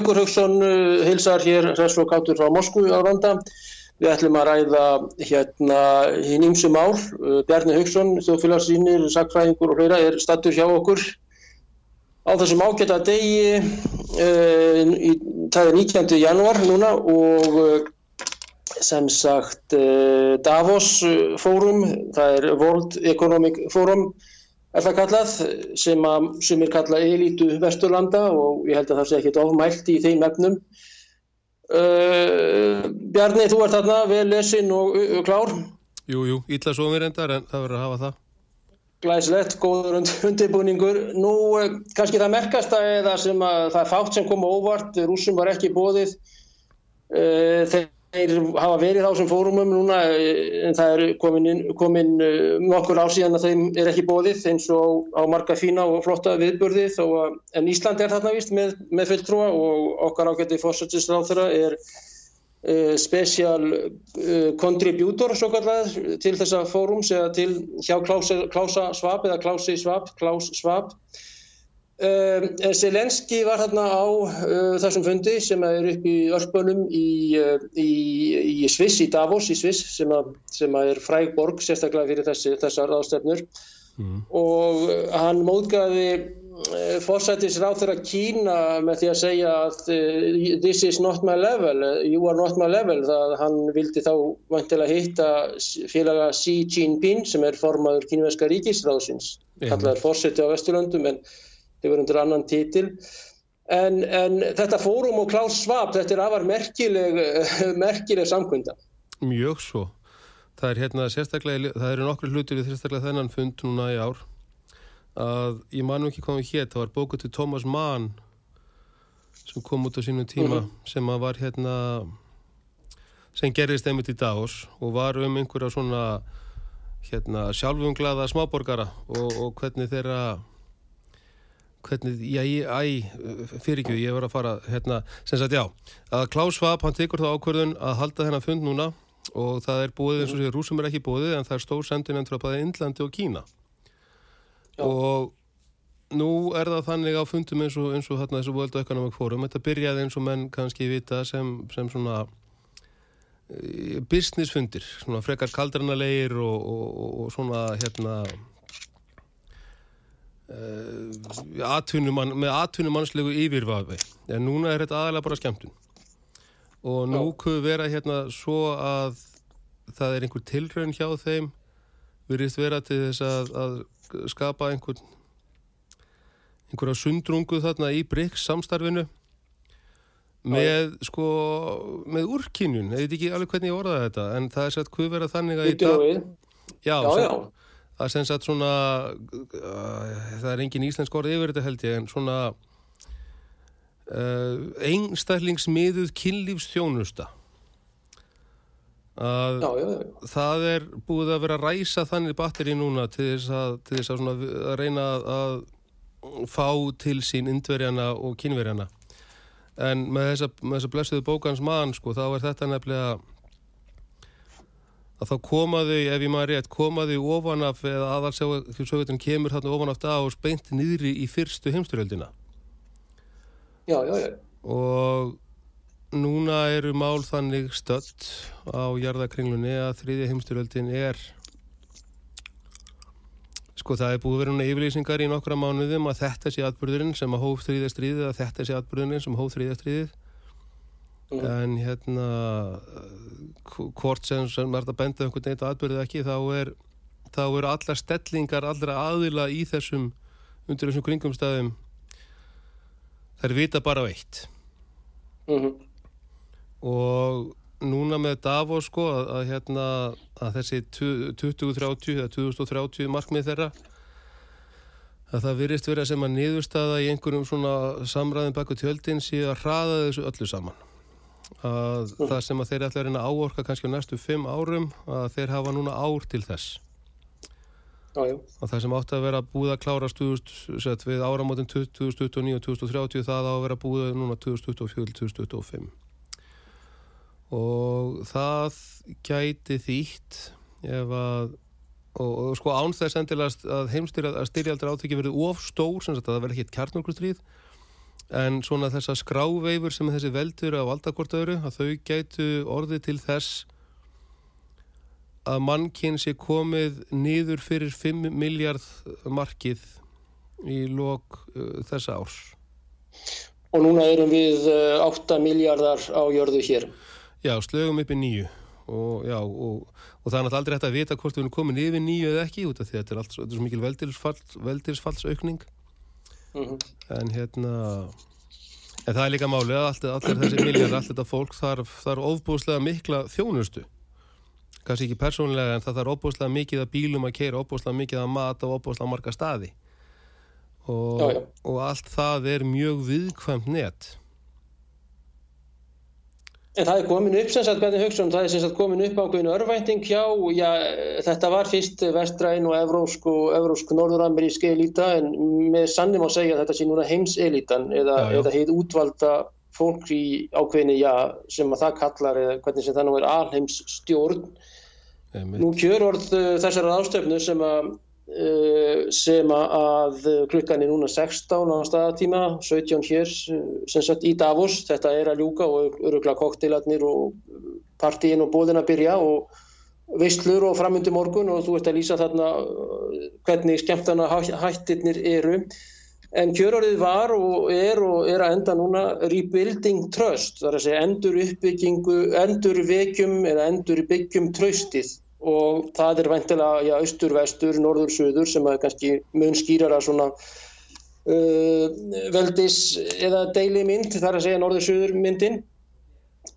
Haugur Haugsson hilsar hér Hressvo Kátur frá Moskú á Randa. Við ætlum að ræða hérna hinn ímsum ár. Uh, Bjarni Haugsson, þjóðfélagsýnir, sakfræðingur og hlera er stattur hjá okkur á þessum ágæta degi. Í, það er 19. januar núna og sem sagt Davos fórum, það er World Economic Forum er það kallað, sem að sem er kallað elítu vesturlanda og ég held að það sé ekkert ofmælt í þeim efnum. Uh, Bjarni, þú ert þarna vel lesin og uh, klár? Jú, jú, ítla svo mér endar en það verður að hafa það. Glæslegt, góður undirbúningur. Nú, uh, kannski það merkast að það sem að það er fátt sem kom óvart, rúsum var ekki bóðið. Þeir Þeir hafa verið á þessum fórumum núna en það er komin, komin nokkur ár síðan að þeim er ekki bóðið eins og á marga fína og flotta viðburði þó að, en Ísland er þarna vist með, með fulltrúa og okkar ágætti fórsættisráð þeirra er uh, special uh, contributor svo kallar til þessa fórums eða til hjá Klása Svab eða Klási Svab, Klás Svab Uh, Selenski var hérna á uh, þessum fundi sem er upp í Örpunum í, uh, í, í Sviss, í Davos í Sviss sem, að, sem að er fræg borg sérstaklega fyrir þessi, þessar aðstefnur mm. og hann móðgæði fórsættisráð þeirra Kína með því að segja að this is not my level, you are not my level það hann vildi þá vantilega hitta félaga Xi Jinping sem er formaður kínveska ríkisráðsins kallaður fórsætti á Vesturlöndum en þau voru undir annan títil en, en þetta fórum og Klaus Schwab þetta er afar merkileg merkileg samkvönda Mjög svo. Það er hérna sérstaklega það eru nokkru hluti við sérstaklega þennan fund núna í ár. Að ég manum ekki komið hér það var bókuð til Thomas Mann sem kom út á sínum tíma mm -hmm. sem var hérna sem gerðist einmitt í Davos og var um einhverja svona hérna sjálfunglaða smáborgara og, og hvernig þeirra hvernig, já, ég, fyrir ekki ég var að fara, hérna, sem sagt, já að Klaus Schwab, hann tekur þá ákverðun að halda þennan fund núna og það er búið eins og sér, rúsum er ekki búið en það er stór sendin frá bæði Índlandi og Kína já. og nú er það þannig á fundum eins og, eins og hérna þessu World Economic Forum, þetta byrjaði eins og menn kannski vita sem, sem svona business fundir, svona frekar kaldrannalegir og, og, og svona hérna atvinnumann, með atvinnumannslegu yfirvafi. En núna er þetta aðalega bara skemmtun. Og nú kuð vera hérna svo að það er einhver tilraun hjá þeim virðist vera til þess að, að skapa einhver einhverja sundrungu þarna í BRICS samstarfinu með já. sko með úrkynjun, ég veit ekki alveg hvernig ég orðaði þetta en það er sett kuð vera þannig að í dag já, já, já er sem sagt svona uh, það er engin íslensk orð yfir þetta held ég en svona uh, einstællingsmiðuð kynlífstjónusta að já, já, já. það er búið að vera að ræsa þannig batteri núna til þess að, til þess að, að reyna að fá til sín indverjana og kynverjana en með þessa, með þessa blessuðu bókans mann sko þá er þetta nefnilega að þá komaðu, ef ég maður rétt, komaðu ofanaf eða aðalsjóðun kemur þarna ofanaf það og speint nýðri í fyrstu heimsturöldina. Já, já, já. Og núna eru mál þannig stött á jarðakringlunni að þriðja heimsturöldin er Sko það er búið vera núna yfirlýsingar í nokkra mánuðum að þetta sé atbyrðurinn sem að hóf þrýðastriðið að þetta sé atbyrðurinn sem hóf þrýðastriðið mm. en hérna hvort sem, sem er þetta bendað einhvern veginn að atbyrðið ekki þá er þá eru alla stellingar allra aðila í þessum undir þessum kringumstæðum þær vita bara veitt mm -hmm. og núna með Davos sko að, að, hérna, að þessi 2030 eða 2030 markmið þeirra að það virist vera sem að niðurstaða í einhverjum svona samræðin baku tjöldin síðan að hraða þessu öllu saman að mm. það sem að þeir ætla að reyna áorka kannski á næstu fimm árum að þeir hafa núna ár til þess Já, já. og það sem átti að vera búið að klára stuðust við áramótin 2029 og 2030 það á að vera búið núna 2024-2025 og það gæti þýtt ef að og, og sko án þess endilast að heimstyrja að styrjaldur átöki verið of stór sem sagt að það verði ekki kjarnoklustrýð en svona þessa skráveifur sem þessi veldur á valdakortöru að þau gætu orði til þess að mannkinn sé komið nýður fyrir 5 miljard markið í lok uh, þessa árs. Og núna erum við uh, 8 miljardar á jörðu hér. Já, slögum upp í nýju og, já, og, og það er aldrei hægt að vita hvort við erum komin yfir nýju eða ekki út af því að þetta er, allt, þetta er svo mikil veldirsfallsaukning mm -hmm. en hérna en það er líka málið að allt, allir þessi miljard, allt þetta fólk þarf, þarf ofbúslega mikla þjónustu kannski ekki persónlega en það þarf ofbúslega mikið að bílum að keira ofbúslega mikið að mata og ofbúslega marga staði og, já, já. og allt það er mjög viðkvæmt nett En það er komin upp sem sagt, hvernig hugsaum, það? Er sem sagt komin upp ákveðinu örvænting hjá, já, þetta var fyrst vestræn og evrósk og evrósk norðuramerísk elita en með sannum að segja að þetta sé núna heims-elitan eða, eða heit útvalda fólk í ákveðinu, já, sem að það kallar eða hvernig sem það nú er alheims stjórn. Nú kjörorð uh, þessar ástöfnu sem að Eh, sem að klukkan er núna 16 á staðatíma, 17 hér sem sagt í Davos, þetta er að ljúka og örugla koktilarnir og partíin og bóðin að byrja og veistlur og framöndu morgun og þú ert að lýsa þarna eh, hvernig skemmtana hættirnir eru. En kjörorðið var og er og er að enda núna rebuilding trust, þar að segja endur uppbyggingu, endur vekjum eða endur byggjum tröstið og það er væntilega já, austur, vestur, norður, söður sem er kannski mun skýrar að svona uh, veldis eða deili mynd, þar að segja norður, söður myndin.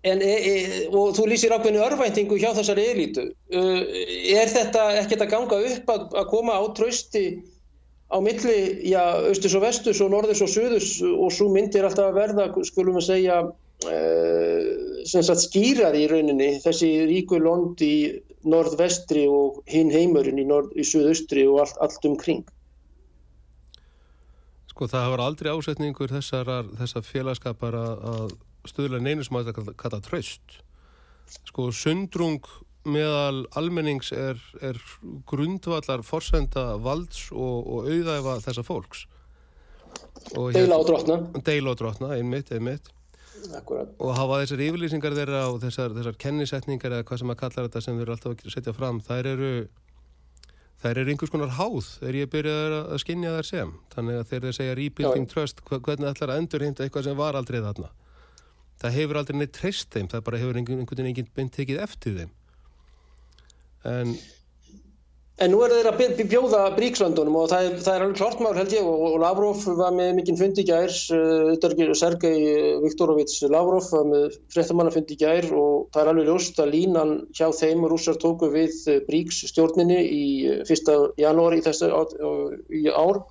En, e, e, og þú lýsir ákveðinu örvæntingu hjá þessari elítu. Uh, er þetta ekkert að ganga upp að, að koma á trösti á milli, já, austus og vestus og norðus og söðus og svo myndir alltaf að verða, skulum við segja uh, sem sagt skýrar í rauninni þessi ríku lond í norðvestri og hinn heimurinn í, í suðaustri og allt, allt umkring. Sko það var aldrei ásetningur þessar, þessar félagskapar að stöðla neynir sem að þetta kalla tröst. Sko sundrung meðal almennings er, er grundvallar forsenda valds og, og auðæfa þessa fólks. Deila á drotna. Deila á drotna, einmitt, einmitt. Akkurat. og hafa þessar yfirlýsingar þeirra og þessar, þessar kennisetningar eða hvað sem að kalla þetta sem við erum alltaf að setja fram þær eru þær eru einhvers konar háð þegar ég byrjaði að skinja þær sem þannig að þegar þeir segja rebuilding Já. trust hvernig ætlar að endurhinda eitthvað sem var aldrei þarna það hefur aldrei neitt treyst þeim það bara hefur einhvern veginn enginn beint tekið eftir þeim en En nú er þeir að bjóða Bríkslöndunum og það er, það er alveg klart mál held ég og, og Lavrov var með mikinn fundi í gær, uh, Sergei Viktorovits Lavrov var með fréttamannafundi í gær og það er alveg ljóst að línan hjá þeim og rússar tóku við uh, Bríks stjórninni í 1. Uh, janúari í þessu ár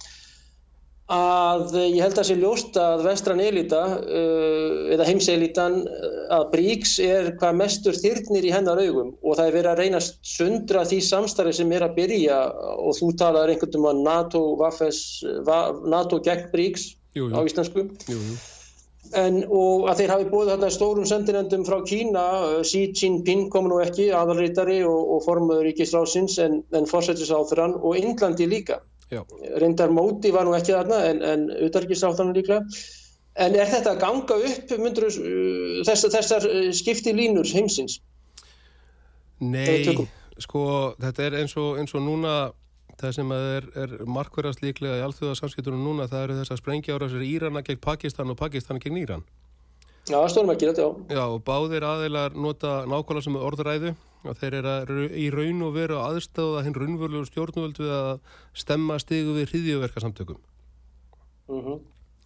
að ég held að sé ljóst að vestran elita uh, eða heimselitan uh, að Bríks er hvað mestur þyrnir í hennar augum og það er verið að reyna að sundra því samstarfi sem er að byrja og þú talaður einhvern veginn um að NATO, gegn Bríks á íslensku. Jú, jú. En, og að þeir hafi búið þarna stórum sendinendum frá Kína, Xi Jinping kom nú ekki, aðalrítari og, og formuður ríkisrásins en, en fórsetisráþurann og Indlandi líka Já. reyndar móti var nú ekki þarna en, en utarkistáttanum líklega en er þetta að ganga upp myndur, uh, þess, þessar uh, skipti línur heimsins? Nei, sko þetta er eins og, eins og núna það sem er, er markverðast líklega í alþjóðarsamskiptunum núna það eru þess að sprengja ára sér Írana gegn Pakistan og Pakistan gegn Íran Já, þetta, já. Já, og báðir aðeilar nota nákvæmlega sem orðræðu og þeir eru í raun og veru aðstáða hinn raunvölu stjórnvöld við að stemma stigu við hriðjöverkasamtökum. Mm -hmm.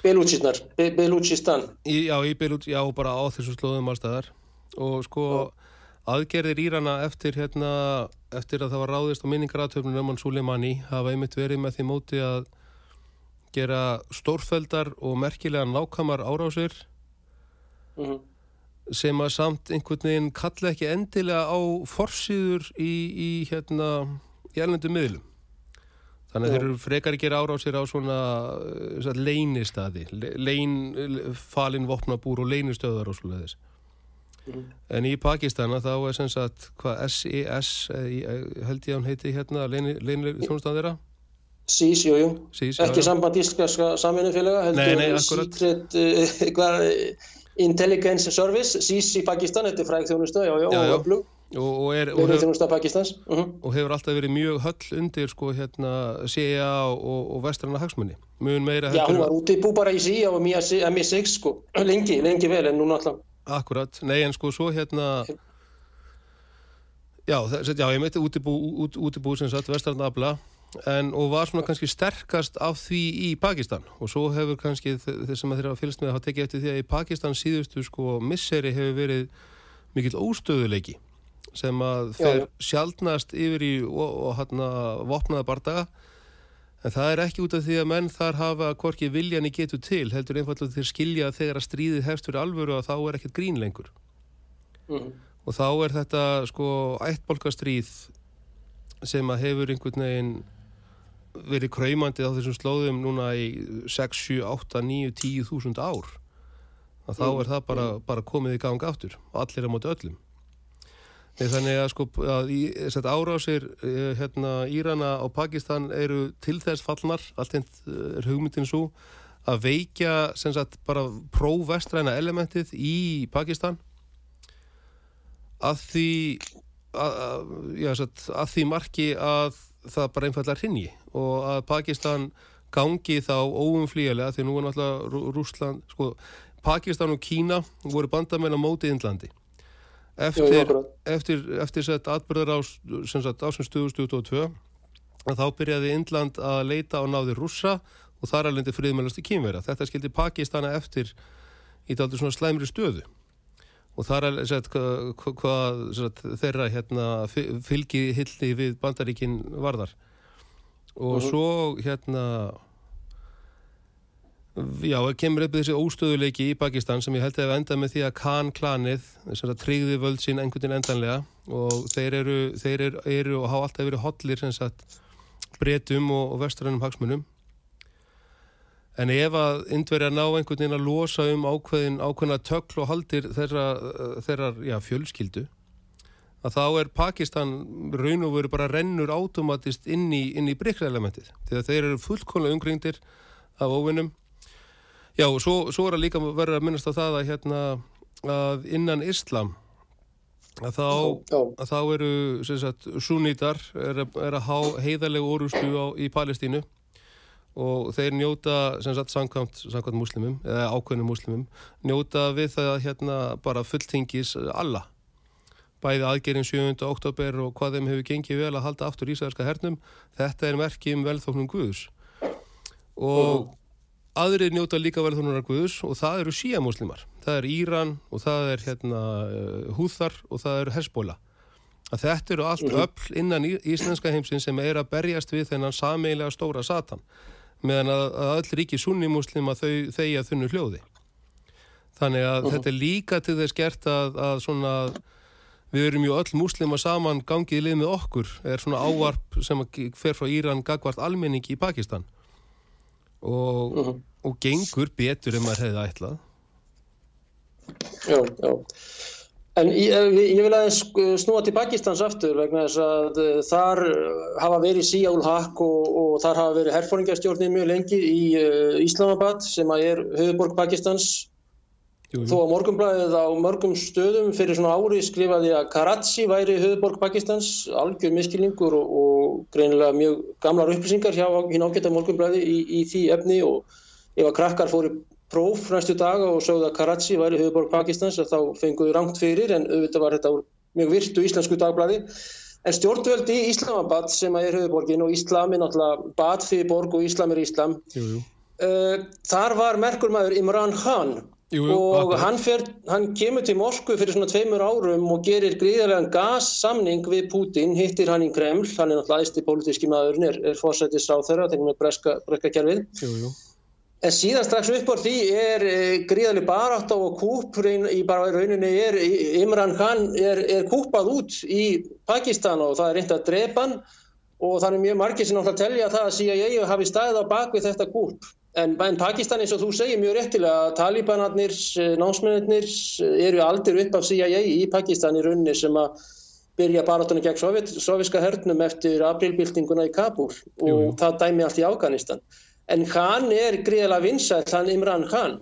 Belúchistar, Be Belúchistan. Já, í Belúchistan, já, bara á þessu slóðum allstaðar og sko já. aðgerðir Írana eftir hérna, eftir að það var ráðist á minningaratöfnum um hann Suleimani hafa einmitt verið með því móti að gera stórfældar og merkilega nákamar árásir mm -hmm sem að samt einhvern veginn kalla ekki endilega á forsiður í, í hérna í ellendu miðlum. Þannig að þeir eru frekar ekki ára á sér á svona uh, leynistadi leyn, falin vopnabúr og leynistöðar og svona þess mm. en í Pakistana þá er sem sagt hvað SES e held ég að hún heiti hérna leynir þjónustan þeirra? SIS, jú, jú, Sís, ekki samband íslenska samvinnufélaga heldur síkret eitthvað Intelligence Service, SIS í Pakistan, þetta er fræg þjónustu, já, já, og öflug. Og, og, er, og, hefur, uh -huh. og hefur alltaf verið mjög höll undir sko, hérna, CIA og, og vestranna hagsmunni mjög meira Já, hún var út í bú bara í CIA og MI6 sko, lengi, lengi vel en núna alltaf. Akkurat, nei en sko svo hérna Já, það, já ég meiti út í bú, út, út í bú sem sagt vestranna abla en, og var svona kannski sterkast af því í Pakistan. Og svo hefur kannski þeir sem að þeirra fylgst með að hafa tekið eftir því að í Pakistan síðustu sko misseri hefur verið mikill óstöðuleiki sem að fer sjálfnast yfir í hérna vopnaða bardaga. En það er ekki út af því að menn þar hafa hvorki viljan í getu til heldur einfallega þeir skilja þegar að stríðið hefst fyrir alvöru og þá er ekkert grín lengur. Mm og þá er þetta sko ættbolkastríð sem að hefur einhvern veginn verið kræmandi á þessum slóðum núna í 6, 7, 8, 9, 10 þúsund ár að þá mm. er það bara, mm. bara komið í gang aftur og allir á móti öllum Nei, þannig að sko að í, árásir eh, hérna, Írana og Pakistan eru til þess fallnar allt einn er hugmyndin svo að veikja sagt, bara próvestræna elementið í Pakistan að því að, að, já, að því marki að það bara einfallega hrinni og að Pakistan gangi þá óumflíjarlega því nú er náttúrulega Rúsland sko, Pakistan og Kína voru bandamenn á móti Índlandi eftir, Jú, eftir, eftir sett atbyrðar á ásins 2022 þá byrjaði Índland að leita á náði rússa og þar alveg friðmælast í kýmverða þetta skildi Pakistana eftir í daldur svona slæmri stöðu og þar er sett, hvað hva, þeirra hérna, fylgi hildi við bandaríkin varðar. Og svo hérna já, kemur upp þessi óstöðuleiki í Pakistan sem ég held að hef endað með því að Khan klanið tryggði völd sín einhvern veginn endanlega. Og þeir eru, þeir eru, eru og hafa alltaf verið hotlir breytum og, og vestrænum hagsmunum En ef að indverja ná einhvern veginn að losa um ákveðin ákveðina tökl og haldir þeirra, þeirra já, fjölskyldu að þá er Pakistan raun og veru bara rennur átomatist inn í, í brikkreelementið því að þeir eru fullkonlega umkringdir af óvinnum. Já og svo, svo er að líka verður að minnast á það að, hérna, að innan Islam að þá, að þá eru sunnítar er, er að há heiðarlegu orustu á, í Palestínu og þeir njóta sem sagt samkvæmt, samkvæmt muslimum eða ákveðnum muslimum njóta við það hérna bara fulltingis alla bæði aðgerinn 7. oktober og hvað þeim hefur gengið vel að halda aftur ísæðarska hernum þetta er merkið um velþóknum Guðus og aðrið njóta líka velþóknunar Guðus og það eru síamuslimar það er Íran og það er hérna Húþar og það eru Hezbollah að þetta eru allt mhm. öll innan íslenska heimsin sem er að berjast við þennan sameilega stóra satan meðan að, að öll ríki sunnimuslima þau þeia þunnu hljóði. Þannig að uh -huh. þetta er líka til þess gert að, að svona, við erum ju öll muslima saman gangið lið með okkur, er svona ávarp sem fer frá Íran gagvart almenningi í Pakistan og, uh -huh. og gengur betur en maður hefði ætlað. Já, já. En ég, ég vil aðeins snúa til Pakistans aftur vegna þess að uh, þar hafa verið Síjál Haq og, og þar hafa verið herfóringarstjórnir mjög lengi í Íslamabad sem að er höfuborg Pakistans Jú, jú. Þó að morgumblæðið á mörgum stöðum fyrir svona ári skrifaði að Karachi væri höfuborg Pakistans, algjör miskilningur og, og greinilega mjög gamlar upplýsingar hjá hinn ágæta morgumblæði í, í því efni og ef að krakkar fóri próf næstu daga og sögðu að Karachi væri höfuborg Pakistans þá fenguðu rangt fyrir en auðvitað var þetta mjög virtu íslensku dagblæði. En stjórnvöldi í Íslamabad sem er höfuborgin og Íslam er náttúrulega bad fyrir borg og Íslam er Íslam. Jú, uh, þar var merkurmaður Imran Khan Jú, jú, og hann, fer, hann kemur til Moskvu fyrir svona tveimur árum og gerir gríðarlegan gassamning við Putin, hittir hann í Kreml, hann er náttúrulega æsti pólitíski maðurinn, er, er fórsættis á þeirra, þegar með breska, breska kjærfið. En síðan strax upp á því er e, gríðarlega barátt á kúp, í bara rauninni er Imran Khan er, er kúpað út í Pakistan og það er reynd að drepa hann og er mjög margir sem náttúrulega telja það að CIA hafi stæðið á bakvið þetta kúp. En, en Pakistan eins og þú segir mjög réttilega að talibanarnir, eh, námsmennir eh, eru aldir upp af CIA í Pakistan í rauninni sem að byrja barátunni gegn Sovjet, soviska hörnum eftir aprilbildinguna í Kabul og jú, jú. það dæmi allt í Afganistan. En hann er gríðilega vinsætt, hann Imran Khan,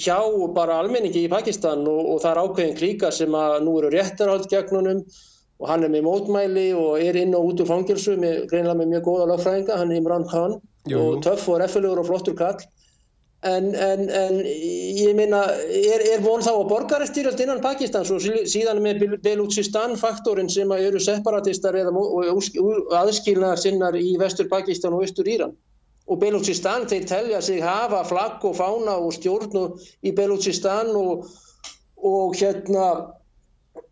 hjá bara almenningi í Pakistan og, og það er ákveðin klíka sem að nú eru réttarhald gegn honum og hann er með mótmæli og er inn og út úr fangilsu með, greinlega með mjög góða lögfræðinga, hann Imran Khan Jú. og töff og reffilegur og flottur kall en, en, en ég minna er, er von þá að borgaristýrjast innan Pakistans og síðan með Beluchistan faktorinn sem eru separatistar eða aðskilnaðar sinnar í vestur Pakistan og austur Íran og Beluchistan þeir telja sig hafa flagg og fána og stjórn í Beluchistan og, og hérna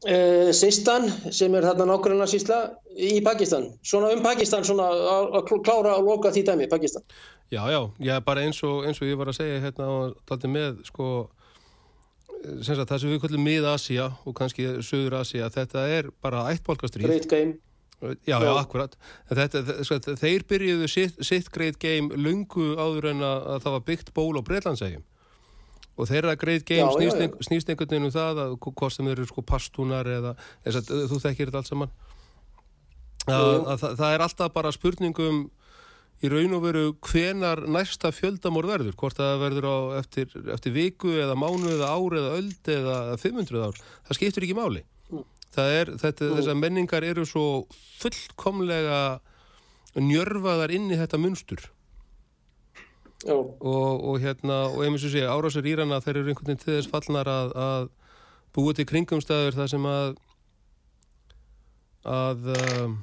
Uh, Sistan sem er þarna nákvæmlega sísla í Pakistan. Svona um Pakistan svona að klára að loka því dæmi Pakistan. Já, já, já, bara eins og, eins og ég var að segja hérna og taldi með sko sem sagt, það sem við kallum mið-Asja og kannski Suður-Asja, þetta er bara ættbólkastrýð Great game Já, já, akkurat. Þetta, sko, þeir byrjuðu sitt, sitt great game lungu áður en að, að það var byggt ból á Breitlandsegjum og þeirra greið geim snýst, ein, snýst einhvern veginn um það að hvort sem eru sko pastúnar eða að, þú þekkir þetta allt saman? Að, að, að það er alltaf bara spurningum í raun og veru hvenar næsta fjöldamór verður? Hvort það verður á eftir, eftir viku eða mánu eða ár eða öld eða 500 ár, það skiptur ekki máli er, þetta, mm. þessar menningar eru svo fullkomlega njörfaðar inn í þetta munstur og, og hérna og einmitt sem sé árásur Írana þeir eru einhvern veginn til þess fallnar að, að búið til kringumstæður þar sem að að um,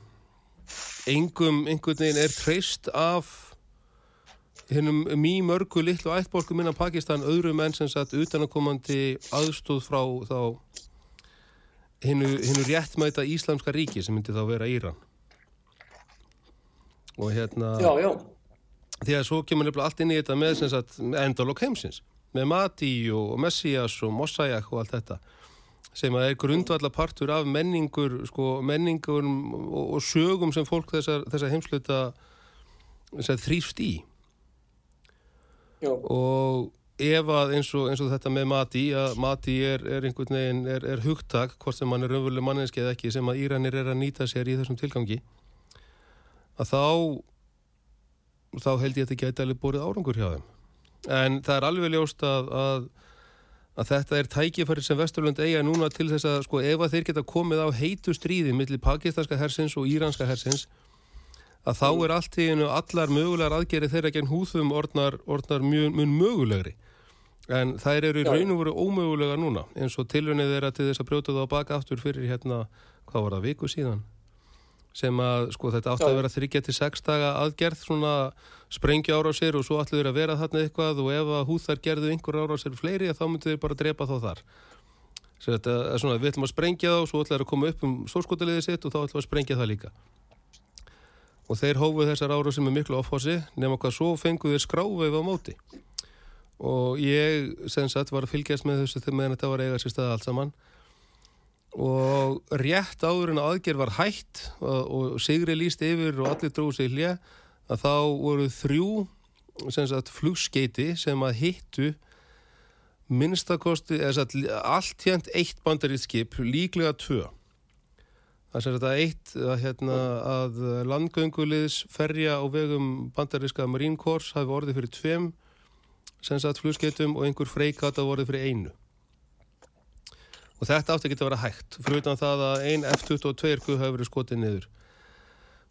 engum einhvern veginn er treyst af hennum mjög mörgu litlu ættborgum innan Pakistan öðru menn sem satt utanakomandi aðstóð frá þá hennu réttmæta íslamska ríki sem myndi þá vera Íran. Og hérna já, já. því að svo kemur nefnilega allt inn í þetta með endalokk heimsins með Mati og Messias og Mosaic og allt þetta sem að er grundvalla partur af menningur sko, menningur og, og sögum sem fólk þessar, þessar heimsluta þessar þrýfst í. Já. og ef að eins og, eins og þetta með Mati að Mati er, er einhvern veginn er, er hugtak, hvort sem mann er raunveruleg manneski eða ekki, sem að Íranir er að nýta sér í þessum tilgangi að þá þá held ég að þetta geti alveg borðið árangur hjá þeim. En það er alveg ljóst að, að, að þetta er tækifæri sem Vesturlund eiga núna til þess að sko ef að þeir geta komið á heitu stríði millir pakistanska hersins og íranska hersins að þá er allt í einu allar mögulegar aðgerið þeirra gegn húðum orðnar, orðnar mjög, mjög mögulegri. En þær eru í raun og veru ómögulega núna eins og tilvunið þeirra til þess að brjóta það á baka aftur fyrir hérna, hvað var það, viku síðan? sem að sko þetta átti að vera 3-6 daga aðgerð svona sprengja ára á sér og svo ætlu þeir að vera þarna eitthvað og ef að húþar gerðu einhver ára á sér fleiri þá myndu þeir bara drepa þá þar. Svo þetta er svona við ætlum að sprengja þá og svo ætlum þeir að koma upp um stórskotaliðið sitt og þá ætlum að sprengja það líka. Og þeir hófuð þessar ára sem er miklu ofhási nema hvað svo fenguð þeir skráveif á móti og ég sem sagt var að fylgjast með þessu þegar meðan þetta var eiga sér stað allt saman. Og rétt áður en aðgerð var hætt og, og Sigri líst yfir og allir dróðu sig hlje að þá voru þrjú sagt, flugskeiti sem að hittu minnstakosti allt hérnt eitt bandaríðskip líklega tvö. Það er þetta eitt að, hérna, að landgönguliðs ferja á vegum bandaríska Marine Corps hafi orðið fyrir tveim flugsskeitum og einhver freikata orðið fyrir einu. Og þetta átti ekki að vera hægt fyrir utan það að ein F-22 guð hafi verið skotið niður.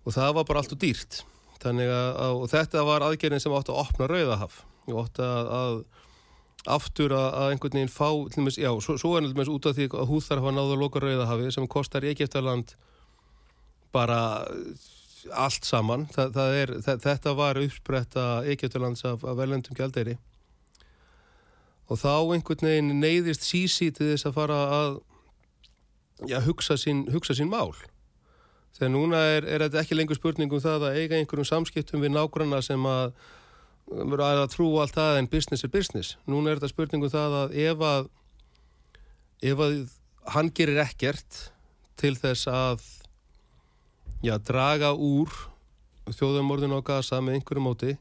Og það var bara allt og dýrt. Þannig að þetta var aðgerðin sem átti að opna rauðahaf. Og átti að, að aftur að, einhvern veginn fá mis, já, svo, svo er náttúrulega út af því að húþar hafa náðu að loka rauðahafi sem kostar Egiptaland bara allt saman. Það er, þetta var uppspretta Egiptalands af, af velendum gældeiri og þá einhvern veginn neyðist sísi til þess að fara að já, hugsa, sín, hugsa sín mál. Þegar núna er, er þetta ekki lengur spurningum það að eiga einhverjum samskiptum við nágranna sem að að að trú allt það en business er business. Núna er þetta spurningum það að ef að ef að hann gerir ekkert til þess að já, draga úr þjóðamorðinu á Gaza með einhverju móti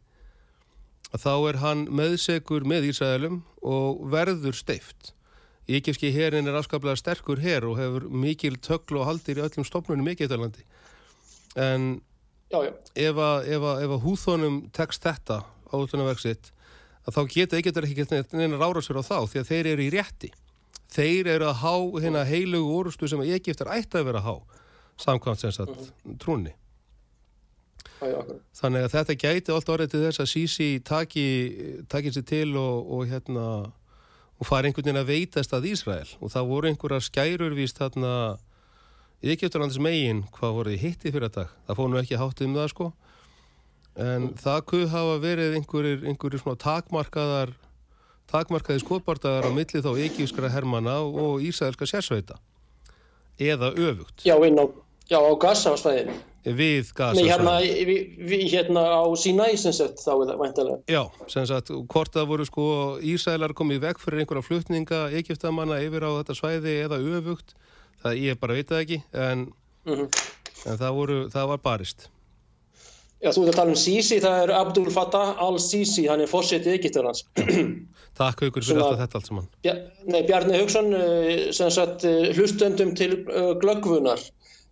þá er hann meðsegur með Ísraelum og verður steift. Íkifski herin er afskaplega sterkur her og hefur mikil töklu og haldir í öllum stofnunum í Íkiftalandi. En já, já. ef að, húþónum tekst þetta álutunarverksitt að þá geta Íkiftar ekki neina rára sér á þá því að þeir eru í rétti. Þeir eru að há hérna heilugu orustu sem Íkiftar ætti að vera að há samkvæmt sem sagt -hmm. trúni. Þannig að þetta gæti allt orðið til þess að Sisi taki, taki sér til og, og hérna og fari einhvern veginn að veitast að Ísrael. Og það voru einhverja skærurvíst þarna Íkjöfturlandis megin hvað voru hitti fyrir dag það fór nú ekki hátt um það sko. En mm. það kuð hafa verið einhverjir, einhverjir svona takmarkaðar takmarkaði skotbardagar á milli þá Íkjöfskara hermana og Ísraelska sérsveita. Eða öfugt. Já, inn á, já, á Gaza-svæðinu við Gaza Nei, hérna, við, við, hérna á Sinai sem sagt þá er það væntalega Já, sem sagt, hvort það voru sko Ísælar komið vekk fyrir einhverja flutninga Egiptamanna yfir á þetta svæði eða öfugt, það ég bara veit það ekki en, mm -hmm. en það, voru, það var barist. Já, þú ert að tala um Sisi, það er Abdul Fattah al-Sisi, hann er fórsetið Egyptarlands Takk aukur fyrir alltaf þetta allt saman. Nei, Bjarni Haugsson eh, sem sagt eh, hlustendum til uh, glöggvunar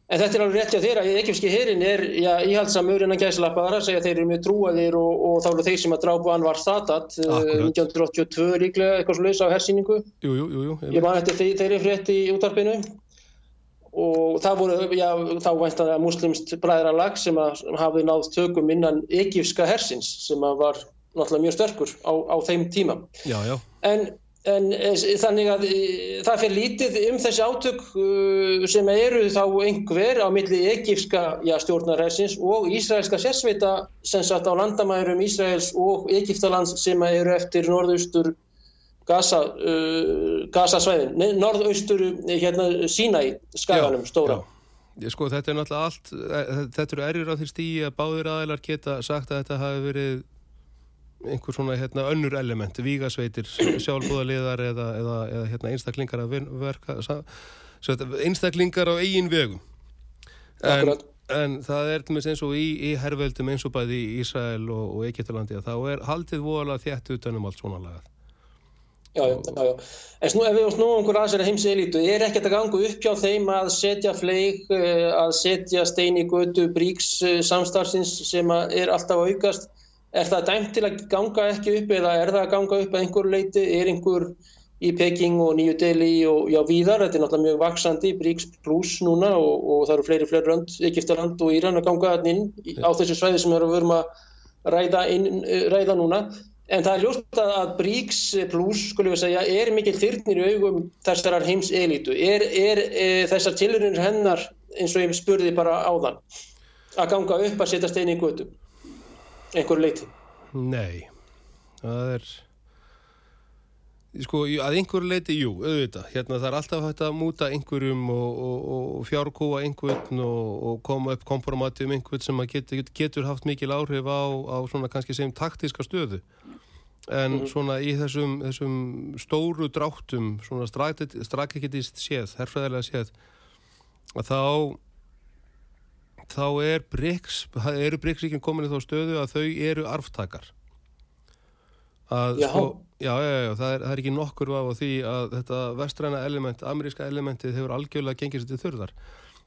En þetta er alveg rétti á þeirra, ekkifski herin er íhaldsamur innan gæslappaðara, segja þeir eru með trúaðir og, og þá eru þeir sem að drápa Anvar Sadat, uh, 1982 líklega, eitthvað lausa á hersýningu. Jú, jú, jú. Ég man eftir þeir, þeir eru frétti í útarpinu og það voru, já, þá væntaði að muslimst bræðralag sem að hafði náð tökum innan ekkifska hersins sem að var náttúrulega mjög sterkur á, á þeim tíma. Já, já. En En eh, þannig að eh, það fyrir lítið um þessi átök eh, sem eru þá einhver á milli egífska stjórnarhersins og Ísraelska sérsveita sem satt á landamærum Ísraels og Egíftalands sem eru eftir norðaustur Gaza, uh, Gaza svæðin, norðaustur hérna Sínæ skaganum stóra. Já, sko þetta er náttúrulega allt, þetta eru erjur á því stíi að báðir aðeinar geta sagt að þetta hafi verið einhver svona hérna, önnur element, vígasveitir sjálfbúðaliðar eða, eða, eða hérna, einstaklingar að verka einstaklingar á eigin vegum. En, en það er til með eins og í, í herrveldum eins og bæði í Ísrael og, og Egiptalandi þá er haldið vola þétt utanum allt svona lagað. Já, já, já, en snú, ef við snúum einhver aðsæri heims elitu, er ekkert að ganga upp hjá þeim að setja fleik, eh, að setja stein í götu bríks eh, samstarfsins sem er alltaf aukast Er það dæmt til að ganga ekki upp eða er það að ganga upp að einhver leiti? Er einhver í Peking og Nýju Delhi og já, víðar? Þetta er náttúrulega mjög vaksandi, BRICS plus núna og, og það eru fleiri fleiri rönd, Egiptaland og Íran að ganga inn á þessu svæði sem erum að ræða, inn, ræða núna. En það er ljóst að BRICS plus, skulum við segja, er mikil þyrnir í augum þessar heims elitu. Er, er e, þessar tilurinnir hennar, eins og ég spurði bara á þann, að ganga upp að setja stein í götu? Einhver leiti? Nei, það er sko að einhver leiti, jú, auðvitað hérna það er alltaf hægt að múta einhverjum og, og, og fjárkóa einhvern og, og koma upp kompromati um einhvern sem getur, getur haft mikil áhrif á, á svona kannski sem taktíska stöðu en mm. svona í þessum, þessum stóru dráttum svona strategitist séð, herrfæðilega séð að þá þá er BRICS, eru BRICS-ríkinn komin í þá stöðu að þau eru arftakar. Að, já. Sko, já, já, já, það er, það er ekki nokkur af því að þetta vestræna element, ameríska elementið hefur algjörlega gengið sér til þurðar.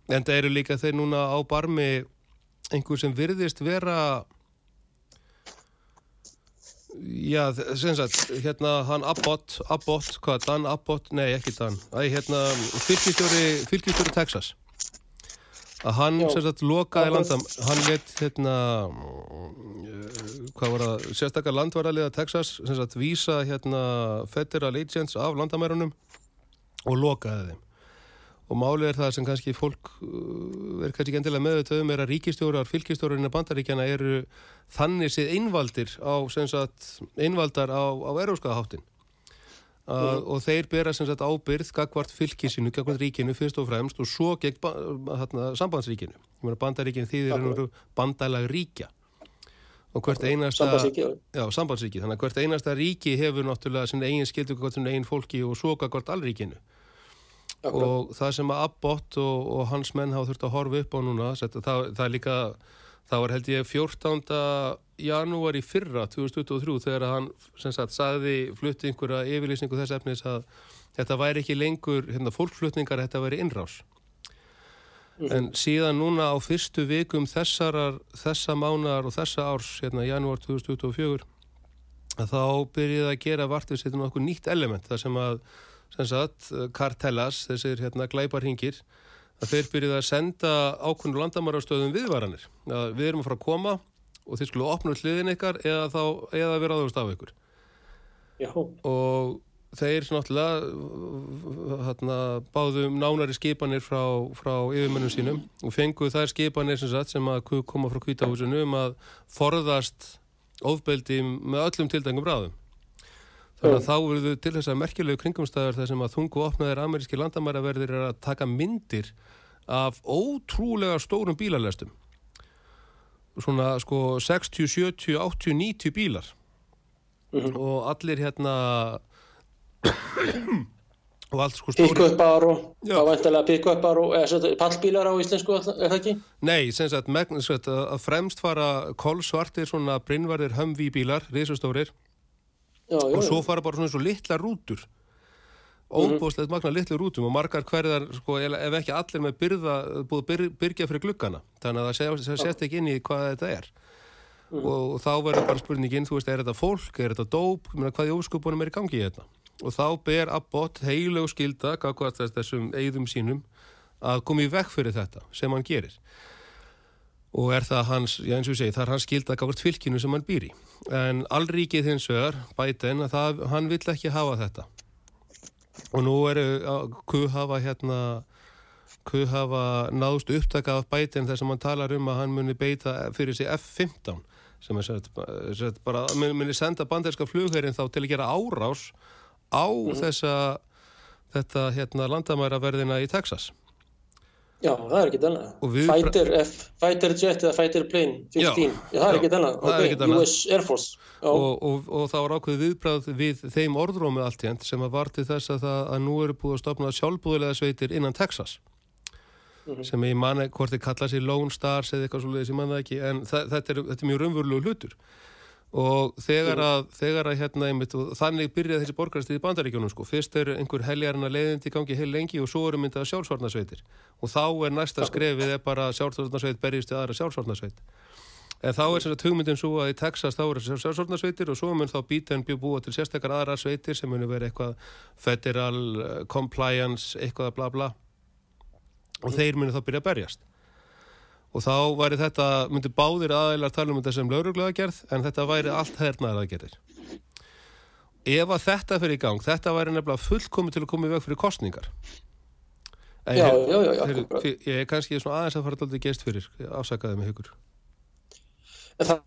En það eru líka þeir núna á barmi einhver sem virðist vera Já, sem sagt, hérna hann Abbott, Abbott, hvað, Dan Abbott, nei ekki Dan, æ, hérna fylgistjóri, fylgistjóri Texas að hann sem sagt lokaði landam, hann let hérna mm, hvað var það, sérstakar landvaraliða Texas, sem sagt vísa hérna federal agents af landamærunum og lokaði þeim. Og málið er það sem kannski fólk uh, er kannski ekki endilega meðutöðum er að ríkistjórar, fylgistjórarinn af bandaríkjana eru þannig séð einvaldir á, sem sagt, einvaldar á, á eróskaðaháttin uh, og þeir bera sem sagt ábyrð gagvart fylgisinu, gagvart ríkinu fyrst og fremst og svo gegn þarna, sambandsríkinu. Bandaríkinu þýðir ennur bandalag ríkja og hvert einasta Sambandsríki, já. sambandsríki, þannig að hvert einasta ríki hefur náttúrulega sinna eigin skildu gagvart sinna eigin fólki og svo gagvart allríkinu Akkurat. og það sem að Abbott og, og hans menn hafa þurft að horfa upp á núna sett, það, það er líka það var held ég 14. janúar í fyrra 2023 þegar hann sem sagt sagði flutti einhverja yfirlýsingu þess efnis að þetta væri ekki lengur hérna, fólkflutningar, þetta væri innrás en síðan núna á fyrstu vikum þessarar, þessa mánar og þessa árs hérna janúar 2024 að þá byrjuði að gera vart við setjum okkur nýtt element þar sem að sem sagt, kartellas, þessir hérna glæparhingir, að þeir byrjuði að senda ákveðnu landamærastöðum viðvaranir. Að við erum að fara að koma og þeir skulle opna hliðin ykkar eða, þá, eða vera aðeins af ykkur. Já, Og þeir náttúrulega hérna, báðum nánari skipanir frá, frá yfirmennum sínum og fenguð þær skipanir sem, sagt, sem að koma frá kvítahúsinu um að forðast ofbeldi með öllum tildengum bráðum. Þannig að þá verður til þess að merkjulegu kringumstæðar þar sem að þungu opnaðir ameríski landamæraverðir er að taka myndir af ótrúlega stórum bílalestum. Svona sko 60, 70, 80, 90 bílar Mhm. og allir hérna og allt sko pick-upar og Já. þá vantilega pick-upar og pallbílar á íslensku, er það ekki? Nei, sem sagt, megn, sem sagt að fremst fara kolsvartir svona brinnvarðir hömví bílar, risastórir Já, já, og svo fara bara svona svo litla rútur óbúðslegt magna litlu rútum og margar hverðar, sko, ef ekki allir með byrða, búið að byr, byrgja fyrir gluggana. Þannig að það það sést ekki inn í hvað þetta er. Og þá verður bara spurningin, þú veist, er þetta fólk, er þetta dóp, Ég meina, hvað í óskupunum er í gangi í þetta og þá ber Abbott heilög skilda, hvað þessum eigðum sínum að koma í vekk fyrir þetta sem hann gerir. Og er það hans, já eins og ég segi, það er hans skilda gafart fylkinu sem hann býr í. En allríkið hins vegar, Biden, að það, hann vill ekki hafa þetta. Og nú eru, hvað hafa hérna, hvað hafa náðst upptaka af Biden þar sem hann talar um að hann muni beita fyrir sig F-15 sem er sett, sett bara, muni senda banderska flugherinn þá til að gera árás á þessa, þetta hérna landamæraverðina í Texas. Já, það er ekki annað. Fighter F, Fighter Jet eða Fighter Plane 15. Já, Já, það er ekki annað. ekkert annað. US Air Force. Og, og, og það var ákveðið viðbræð við þeim orðrómi allt hérnt sem að var til þess að, það, að nú eru búið að stopna sjálfbúðilega sveitir innan Texas sem ég manna hvort þið kalla sér Lone Stars eða eitthvað svolítið sem ég manna ekki en það, þetta, er, þetta er mjög raunverulegu hlutur og þegar að, þegar að hérna einmitt, þannig byrjaði þessi borgarstið í bandaríkjónum sko, fyrst er einhver heljarna leiðindi í gangi heil lengi og svo eru myndað sjálfsvarnasveitir og þá er næsta skrefið er bara sjálfsvarnasveit berjist í aðra sjálfsvarnasveit En þá er sem sagt hugmyndin svo að í Texas þá eru sjálfsvarnasveitir og svo mun þá býta en búa til sérstakar aðra sveitir sem munu vera eitthvað federal uh, compliance, eitthvað bla bla. Og þeir munu þá byrja að berjast. Og þá væri þetta, myndi báðir aðeinar tala um þetta sem lauruglega gerð en þetta væri allt hernaðar aðgerðir. Ef að þetta fyrir í gang, þetta væri nefnilega fullkomi til að koma í veg fyrir kostningar. En já, hér- já, já, akkurat. fyr- Ég er kannski aðeins að fara alltaf gest fyrir, afsakaði mig hugur. Það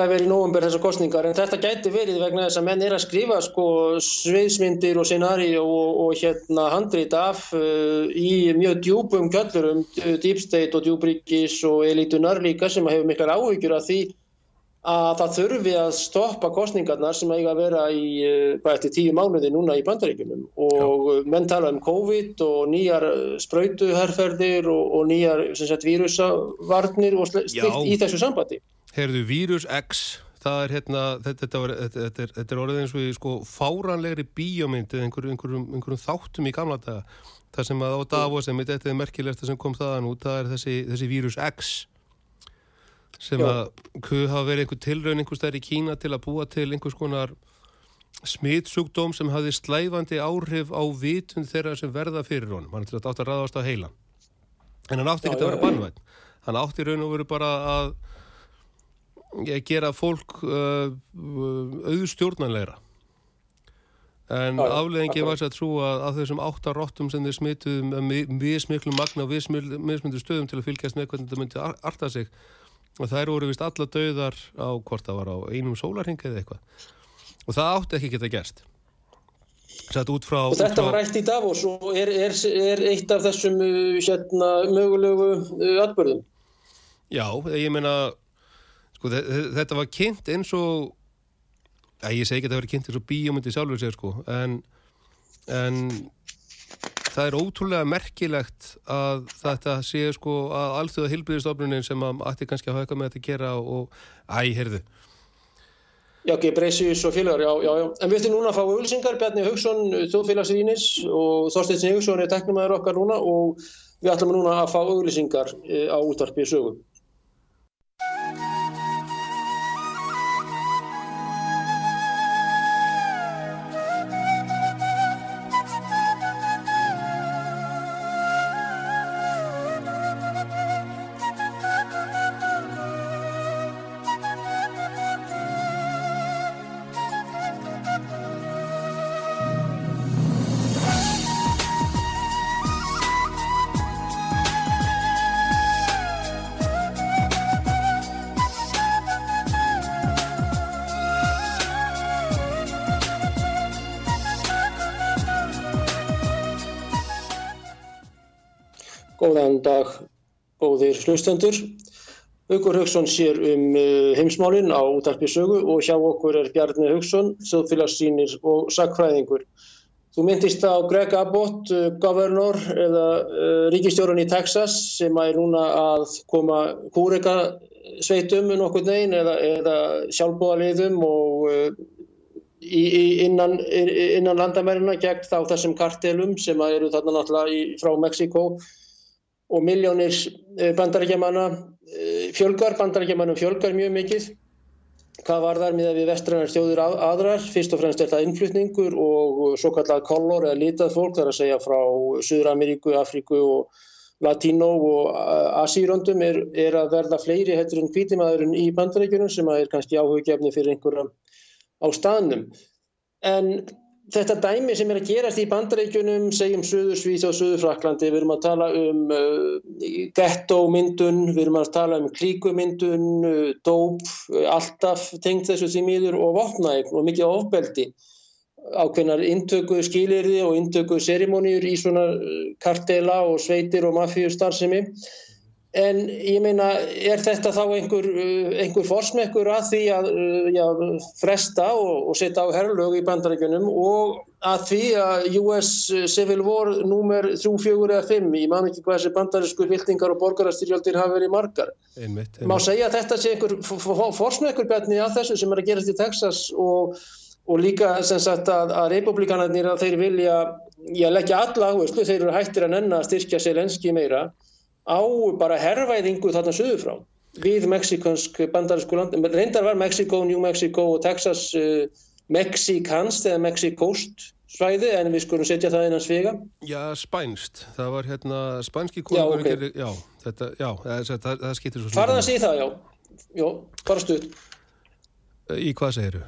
að vera í nóvumber þessar kostningar en þetta gæti verið vegna þess að menn er að skrifa sko sviðsmyndir og scenari og, og hérna handrit af uh, í mjög djúpum kjöllurum, uh, Deep State og djúbríkis og elitunar líka sem hefur miklar áhyggjur af því að það þurfi að stoppa kostningarnar sem eiga að vera í uh, hvað eftir tíu mánuði núna í bandaríkjunum og uh, menn tala um COVID og nýjar uh, sprautuherferðir og, og nýjar sem sagt vírusavarnir og sl- Já. slíkt í þessu sambandi. Heyrðu, Vírus X, það er hérna, þetta, þetta, var, þetta, þetta, er, þetta er orðið eins og í sko fáranlegri bíómynd eða einhver, einhverjum, einhverjum þáttum í gamla daga. Það sem að á Davos, sem þetta er merkilegt sem kom þaðan út, það er þessi, þessi Vírus X sem að hafa verið einhver tilraun einhver stær í Kína til að búa til einhvers konar smitsjúkdóm sem hafi slæfandi áhrif á vitund þeirra sem verða fyrir honum. Hann átti að ráðast á heilan. En hann átti ekki að vera bannvætt hann átti raun og veru bara að gera fólk uh, auðstjórnanleira en afleðingi var þess að trú að, þessum áttarróttum sem þeir smituðum við smiklu magna og við smiklu stöðum til að fylgjast með hvernig þetta myndi arta sig og þær voru vist alla döðar á hvort það var á einum sólarhing eða eitthvað. Og það átti ekki geta gerst. Frá, og þetta var rætt í Davos og er, er, er eitt af þessum uh, hérna, mögulegu uh, atbörðum Já, ég meina sko, þetta var kynnt eins og að ég segi ekki að það verið kynnt eins og bíómyndi sjálfur sér sko en, en það er ótrúlega merkilegt að þetta sé sko að allþjóða hilbriðistofnunin sem að ætti kannski að hafa eitthvað með þetta að gera og æ, heyrðu Já, ekki, Breisius og félagar, já, já, já. En við ættum núna að fá auðvilsingar, Bjarni Haugsson, þjóðfélagsrýnis og Þorstein Haugsson er teknumæður okkar núna og við ætlum núna að fá auðvilsingar eh, á útvarpið sögum. Góðan dag, góðir hlustendur. Haugur Haugsson sér um uh, heimsmálinn á útarpisögu og hjá okkur er Bjarni Haugsson, þjóðfélagssýnir og sakfræðingur. Þú myndist á Greg Abbott, uh, governor eða uh, ríkistjórun í Texas sem er núna að koma kúrega sveitum um nokkur negin eða, eða sjálfbúðaliðum og í, í innan, innan landamærina gegn þá þessum kartelum sem eru þarna náttúrulega frá Mexiko og miljónir eh, bandarækjamanna eh, fjölgar, bandarækjamannum fjölgar mjög mikið. Hvað var þar með að við vestrænar þjóður aðrar? Fyrst og fremst er það innflutningur og svo kallað kollor eða litað fólk þar að segja frá Suður Ameríku, Afríku og Latínó og Asíröndum er, er að verða fleiri hættur en kvítimaðurinn í bandarækjunum sem er kannski áhugjefni fyrir einhverja á staðnum. En Þetta dæmi sem er að gerast í bandaríkjunum, segjum Suður Svíþ og Suður Fraklandi, við erum að tala um uh, gettómyndun, við erum að tala um klíkumyndun, uh, dóp, uh, alltaf tengt þessu því miður og vopnægn og mikið ofbeldi. Ákveðnar intöku skilirði og intöku serimóniur í svona uh, kartela og sveitir og mafíustarðsemi. En ég meina, er þetta þá einhver, uh, einhver forsmekkur að því að uh, já, fresta og, og setja á herrlög í bandarækjunum og að því að US Civil War númer 3, 4 eða 5, ég man ekki hvað þessi bandarísku viltingar og borgarastyrjaldir hafa verið margar. Einmitt, einmitt. Má segja að þetta sé einhver forsmekkur betni að þessu sem er að gerast í Texas og, og líka sem sagt að, að republikanarnir að þeir vilja, leggja alla áherslu, þeir eru hættir að nenna að styrkja sér enski meira á bara herrvæðingu þarna söður frá við mexikansk bandarísku land reyndar var Mexiko, New Mexico og Texas uh, mexikanst eða mexikost svæði en við skulum setja það innan svega Já, spænst, það var hérna spænski konungur Já, okay. já, þetta, já það, það, það skiptir svo Farðans í það, já, já bara stuð Í hvað segir þú?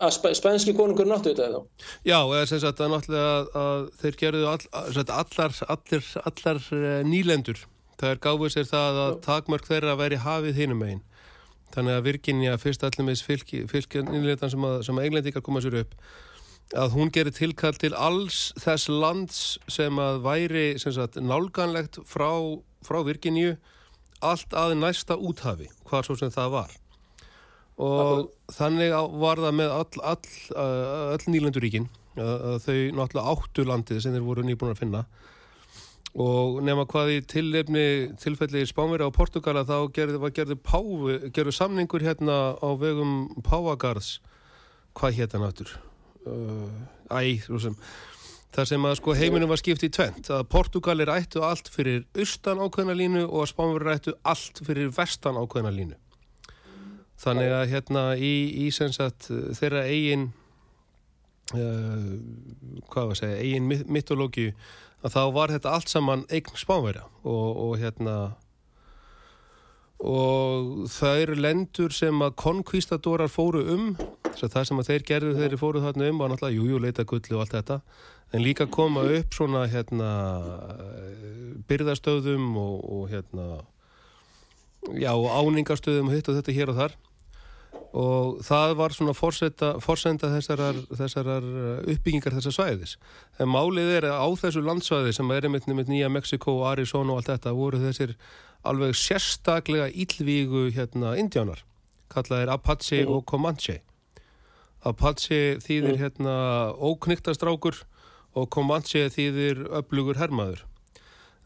Að sp spænski konungur náttu þetta eða? Já, eða sem sagt að náttúrulega að, að þeir gerðu all, allar, allir, allar eh, nýlendur. Það er gáfið sér það að takmörk þeirra að veri hafið hinum einn. Þannig að Virginia, fyrst allir með fylgja nýlendan sem að, að englendikar koma sér upp, að hún gerir tilkall til alls þess lands sem að væri sem sagt, nálganlegt frá, frá Virginíu allt að næsta úthafi, hvað svo sem það var og þannig var það með all, all, all nýlanduríkin þau náttúrulega áttu landið sem þeir voru nýbúin að finna. Og nema hvað í tilefni tilfelli Spánveri á Portugala þá gerði, gerði, páfi, gerði samningur hérna á vegum Pávagarðs hvað hérna náttur uh, æ, sem. Þar sem að sko heiminum var skipt í tvent að Portugalir ættu allt fyrir austan ákveðna línu og að Spánverður ættu allt fyrir vestan ákveðna línu þannig að hérna í, í sagt, þeirra eigin uh, hvað var að segja eigin mytológi að þá var þetta allt saman eign Spánverja og, og hérna og það eru lendur sem að konkvístadorar fóru um það sem að þeir gerðu þeir fóru þarna um var náttúrulega jújú, leita gulli og allt þetta en líka koma upp svona hérna byrðastöðum og, og hérna já, áningastöðum og hitt og þetta hér og þar og það var svona forsenda þessarar, þessarar uppbyggingar þessar svæðis en málið er að á þessu landsvæði sem er einmitt nýja Mexiko, Arizona og allt þetta voru þessir alveg sérstaklega ílvígu hérna indjánar kallaðir Apache mm. og Comanche Apache þýðir mm. hérna óknyktastrákur og Comanche þýðir öflugur hermaður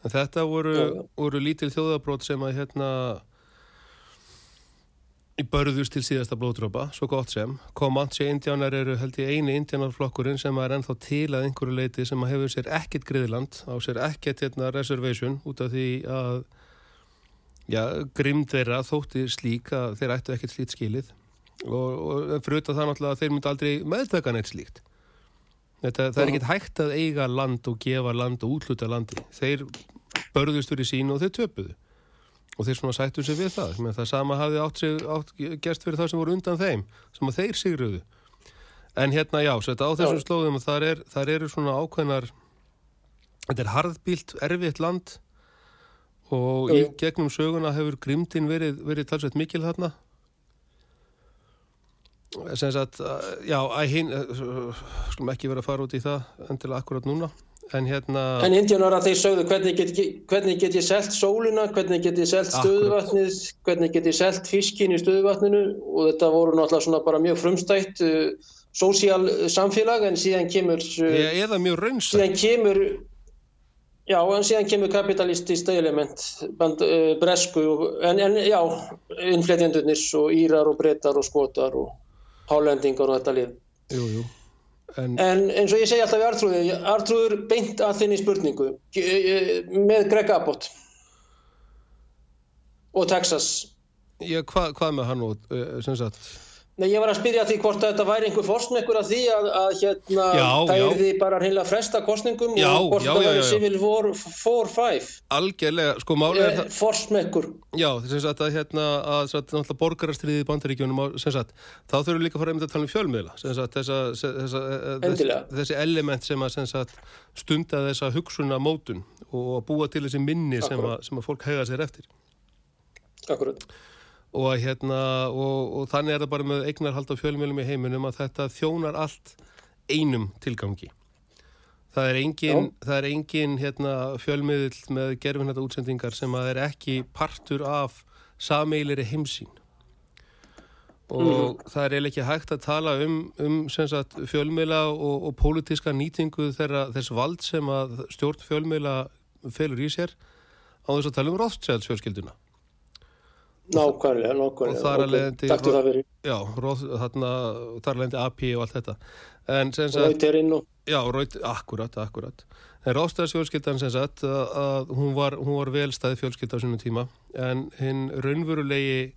en þetta voru, mm. voru lítil þjóðabrót sem að hérna í börðust til síðasta blóðdrópa, svo gott sem. Comanche indjánar eru held í eini indjánarflokkurinn sem er ennþá til að einhverju leiti sem hefur sér ekkert griðland á sér ekkert hérna reservation út af því að já, grimd þeirra þótti slík að þeir ættu ekkert slít skilið. Og, og auðvitað það náttúrulega að þeir myndi aldrei meðtaka neitt slíkt. Þetta, það er ekkert hægt að eiga land og gefa land og útluta landi. Þeir börðust fyrir sín og þeir töpuðu og þeir svona sættu sig við það. Men það sama hafði átt, sig, átt gerst fyrir það sem voru undan þeim sem að þeir sigruðu. En hérna já, þetta á þessum slóðum þar, er, þar eru svona ákveðnar þetta er harðbílt, erfitt land. Og í gegnum söguna hefur grimtin verið, verið talsveit mikil þarna. Sem sagt já, að hinn skulum ekki vera að fara út í það endilega akkurat núna en hérna en indjánar að þeir sögðu hvernig get, hvernig get ég selgt sóluna, hvernig get ég selgt stöðuvatnið, hvernig get ég selgt fiskin í stöðuvatninu? Og þetta voru náttúrulega svona bara mjög frumstætt uh, sósíal samfélag en síðan kemur uh, eða mjög raunsætt. síðan kemur Já, en síðan kemur kapitalistist element, band, uh, bresku, en, en já, innflétjandunir og írar og brettar og skotar og hálendingar og þetta lið. Jú, jú. En, en eins og ég segi alltaf við Artrúði, Artrúður beint að þinni spurningu með Greg Abbott og Texas. Já, hva, hvað með hann og, sem sagt... Nei, ég var að spyrja því hvort þetta væri einhver fórsmekkur af því að, að hérna, það er því bara heila fresta kostningum já, og hvort já, það væri Civil War 4-5. Algjörlega, sko málið er eh, það... Fórsmekkur. Já, þess að hérna, að náttúrulega borgarastriðið í bandaríkjónum, sagt, þá þurfum við líka að fara einmitt að tala um fjölmiðla, sagt, þessa, þessa, þessa, þessi element sem að, sem sagt, stunda þessa hugsunna mótun og búa til þessi minni sem að, sem að fólk hega sér eftir. Akkurat og, hérna, og, og þannig er það bara með eignarhald á fjölmjölum í heiminum að þetta þjónar allt einum tilgangi. Það er engin, það er engin hérna, fjölmiðl með gerfinhætta útsendingar sem að er ekki partur af sameilir heimsín og mm. það er ekki hægt að tala um, um sagt, fjölmiðla og, og pólitíska nýtingu þeirra, þess vald sem að stjórn fjölmiðla felur í sér á þess að tala um Rothschild-fjölskylduna Nákvæmlega, nákvæmlega. Og þar að leiðandi... Takktu það fyrir. Já, þarna, þar að leiðandi AP og allt þetta. Rauterinn og... Já, raut, akkurat, akkurat. En Rástæðsfjölskyldan sem sagt að hún var, hún var velstæði fjölskylda á svona tíma en hinn raunverulegi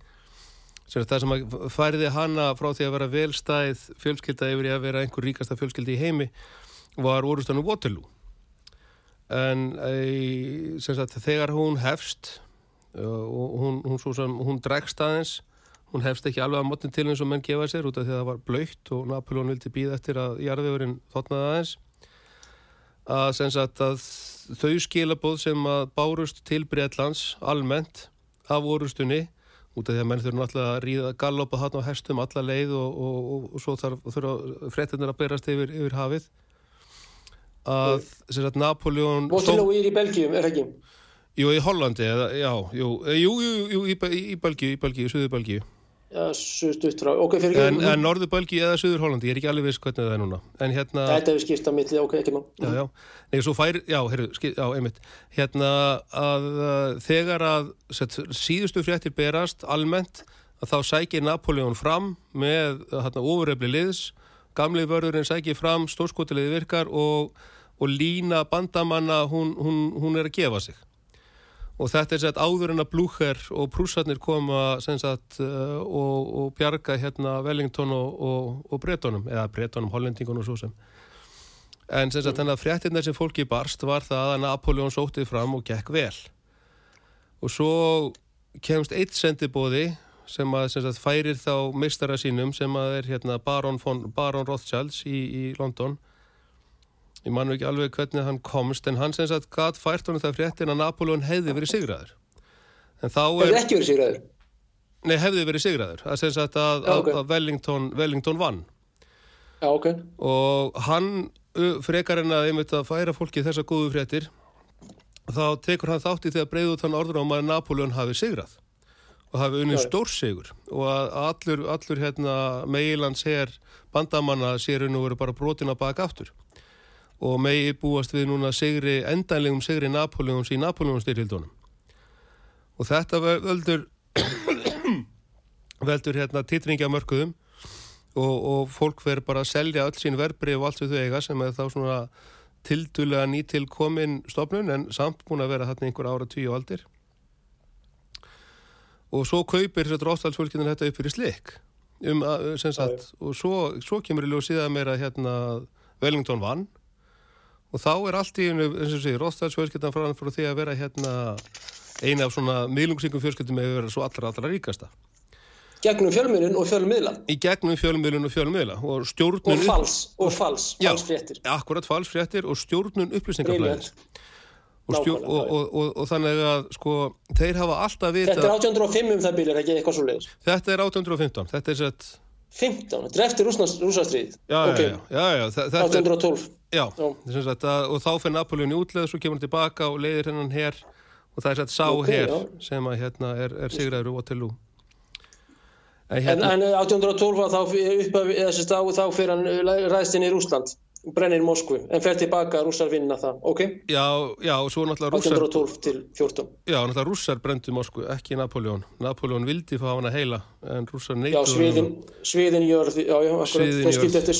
sem það sem að færði hana frá því að vera velstæð fjölskylda yfir að vera einhver ríkasta fjölskyldi í heimi var orðustanum Waterloo. En sem sagt þegar hún hefst og hún, hún, hún, hún dregst aðeins. Hún hefst ekki alveg að mótni til eins og menn gefa sér út af því að það var blöytt og Napoleon vildi býða eftir að jarðvegurinn þotnaði aðeins. Að, sagt, að þau skilabóð sem að bárust til Breitlands almennt af orustunni út af því að menn þurfa náttúrulega að ríða gallopa hann á hestum alla leið og, og, og, og svo þurfa frettinir að berast yfir, yfir hafið. Að sagt, Napoleon Waterloo er í Belgium, er ekki? Jú, í Hollandi, eða, já, jú, jú, jú, jú í, í Belgíu, í Belgíu, Suður Belgíu. Já, Suður ok, fyrir ekki. En, en Norður Belgíu eða Suður Hollandi, ég er ekki alveg viss hvernig það er núna. En hérna... Þetta hefur skipst á milli, ok, ekki má. Já, já, nei, svo fær, já, heyrðu, skipst, já, einmitt. Hérna að þegar að set, síðustu fréttir berast almennt, að þá sækir Napoleon fram með hérna ofurrefli liðs, gamlið vörðurinn sækir fram, stórskotiliði virkar og og lína bandamanna hún, hún, hún er að gefa sig og þetta er sett áður en að Blúcher og prúsarnir koma sagt, uh, og, og bjarga hérna Wellington og, og, og Bretonum eða Bretonum, Hollendingun og svo sem. En sem sagt þannig að fréttinnar sem fólki barst var það að Napoleon sóttið fram og gekk vel. Og svo kemst eitt sendibóði sem að sem sagt, færir þá mistara sínum sem að er hérna Baron, von, Baron Rothschilds í, í London ég mann ekki alveg hvernig hann komst en hann sem sagt gatt fært honum það fréttin að Napoleon hefði verið sigraður. En þá er... Hefði ekki verið sigraður? Nei, hefði verið sigraður. Það sem sagt að, Já, okay. að Wellington, Wellington vann. Já, ok. Og hann frekar en að einmitt að færa fólki þessa góðu fréttir þá tekur hann þátti þegar breyðu þann orður á að Napoleon hafi sigrað og hafi unnið stórsigur. Og að allur, allur hérna, meilands her bandamanna sér unn og veru bara brotin að baka aftur og megi búast við núna sigri, endanlegum sigri Napoleons í Napoleons styrhildunum og þetta veldur veldur hérna titringja mörkuðum og, og fólk verður bara að selja öll sín verbri og allt við þau eiga sem er þá svona tildulega nýtilkomin stofnun en samt búin að vera þarna einhver ára tíu aldir. Og svo kaupir þetta rástælsfólkinu þetta upp fyrir slik um, sagt, og svo, svo kemur í ljóð síðan meira hérna Wellington vann og þá er allt í einu, eins og sé, Róðstæðsfjölskyldan frá, frá því að vera hérna eina af svona miðlungsingum fjölskyldum hefur verið svo allra, allra ríkasta. Gegnum fjölmiðlun og fjölmiðla. Í gegnum fjölmiðlun og fjölmiðla. Og stjórnun... Og fals, og fals, falsfréttir. Já, akkurat falsfréttir og stjórnun upplýsingaflæðis. Og, stjór, og, og, og þannig að sko, þeir hafa alltaf vita... Þetta er 1805 um það bílir, ekki eitthvað svo leiðis. Þetta er 1815, þetta er sett... 15, þetta er eftir rúsastrið. Já, okay. já, já, já, já. 1812. Já, sagt, að, og þá fyrir Napoleon í útleð svo kemur hann tilbaka og leiðir hennan hér og það er sætt sá okay, hér sem að hérna er, er Sigræður og Waterloo En, hérna, en, en 1812 þá, fyrir hann ræðst inn í Rúsland brennir Moskvu, en fer tilbaka rússar vinna það, ok? Já, já, og svo náttúrulega rússar 1812 til 14 Já, náttúrulega rússar brendu Moskvu, ekki Napoleon Napoleon vildi fá hana heila en rússar neytu Já, sviðin, sviðin jörð Já, já, akkurat, þeir skildi eftir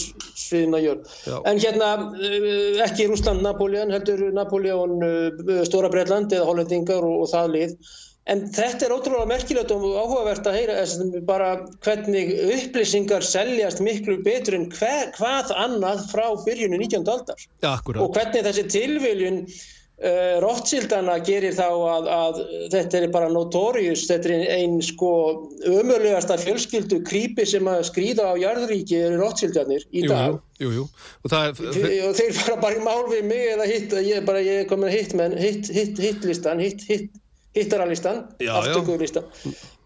sviðina jörð. Já. En hérna, eh, ekki Rússland Napoleon, heldur Napoleon eh, Stóra Breitland eða Hollendingar og, og það lið En þetta er ótrúlega merkilegt og áhugavert að heyra bara hvernig upplýsingar seljast miklu betur en hver, hvað annað frá byrjunu 19. aldar. Ja, og hvernig þessi tilviljun uh, Rothschildana gerir þá að, að þetta er bara notórius, þetta er einn sko ömulegasta fjölskyldu krýpi sem að skrýða á jarðuríki eru Rothschildanir í dag. Jú, jú, jú. Og, er, og þeir fara bara í mál við mig eða hitt, ég er bara, ég er komin hitt, menn hitt, hitt, hitt listan, hitt, hitt hittaralistan, aftökulistan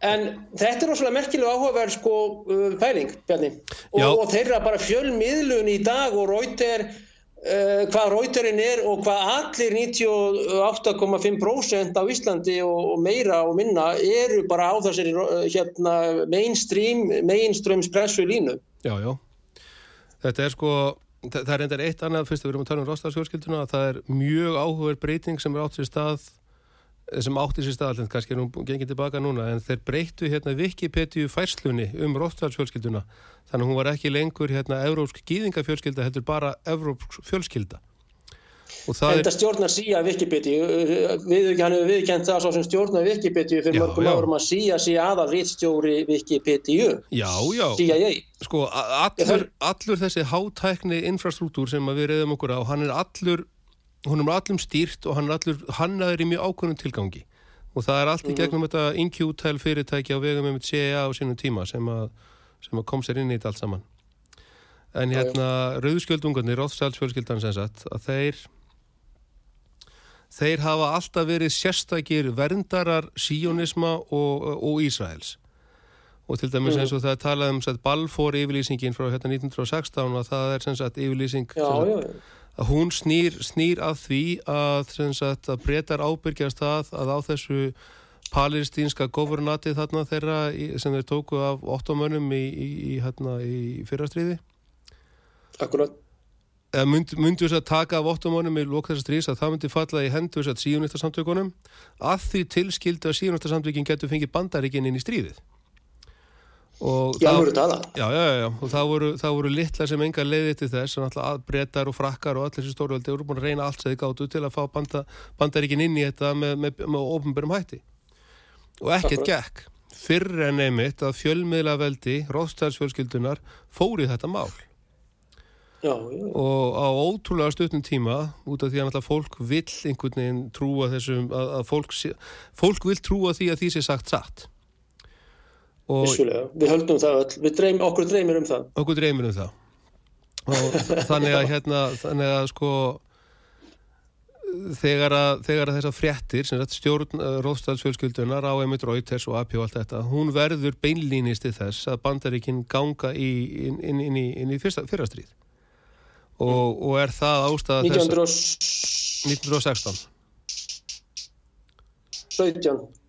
en þetta er rosalega merkilega áhugaverð sko uh, pæling og, og þeirra bara fjölmiðlun í dag og Rauter uh, hvað Rauterinn er og hvað allir 98,5% á Íslandi og, og meira og minna eru bara á þessari uh, hérna, mainstream mainstreams pressu línu Já, já, þetta er sko það er endar eitt annað, fyrst að við erum að tala um Róstarsfjörskilduna, það er mjög áhugaverð breyting sem er átt sér stað sem átti sér staðalend, kannski er hún gengið tilbaka núna, en þeir breyttu hérna Wikipedia færslunni um Róttvaldsfjölskylduna þannig að hún var ekki lengur hérna európsk gýðingafjölskylda, heldur bara európsk fjölskylda Þetta er... stjórnar síja Wikipedia við, hann hefur viðkjent það svo sem stjórnar Wikipedia fyrir já, mörgum já. árum að síja síja aðal rítstjóri Wikipedia Já, já, CIA. sko allur, allur þessi hátækni infrastruktúr sem við reyðum okkur á, hann er allur hún er allum stýrt og hann er allur hannaður í mjög ákvörnum tilgangi og það er allt í mhm. gegnum mm. þetta InQtel fyrirtæki á vegum með CIA á sínum tíma sem að, sem að kom sér inn í þetta allt saman en hérna rauðskjöldungarnir, Róðsælsfjölskyldan sem sagt, að þeir þeir hafa alltaf verið sérstakir verndarar síjónisma og, og Ísraels og til dæmis mm. eins og það talaðum Balfour yfirlýsingin frá hérna 1916 og það er sem sagt yfirlýsing já, já, já að hún snýr, snýr að því að, sagt, að breytar ábyrgjast það að á þessu palestínska governati þarna þeirra í, sem þeir tóku af ottomönnum í, í, í hérna, fyrrastriði Akkurat eða mynd, myndu þess að taka af ottomönnum í lók þessar strís að það myndi falla í hendu þess að síðunittarsamtökunum að því tilskildu að síðunittarsamtökin getur fengið bandaríkinn inn í stríðið og það, já, já, já, og það voru, voru litla sem enga leiði til þess að breytar og frakkar og allir þessi stórvöldi voru búin að reyna allt sem þið gáttu til að fá banda, bandaríkin inn í þetta með, með, með ofnbjörnum hætti. Og ekkert gekk. Fyrr en einmitt að fjölmiðla veldi róðstælsfjölskyldunar fóri þetta mál. Já, já. og á ótrúlega stutnum tíma út af því að fólk vill einhvern veginn trúa þessum að, að fólk, fólk vill trúa því að því sé sagt satt Vissulega, við höldum það öll, dreym, okkur dreymir um það. Okkur dreymir um það. Þannig að hérna, þannig að sko, þegar að, þegar að þessar fréttir, sem sagt stjórn uh, Róðstæðsfjölskyldunar á Emil Reuters og AP og allt þetta, hún verður beinlýnist í þess að bandaríkinn ganga í, inn, inn, inn inn í fyrsta, fyrra stríð. Og, og er það ástæða þess... 1916. 17.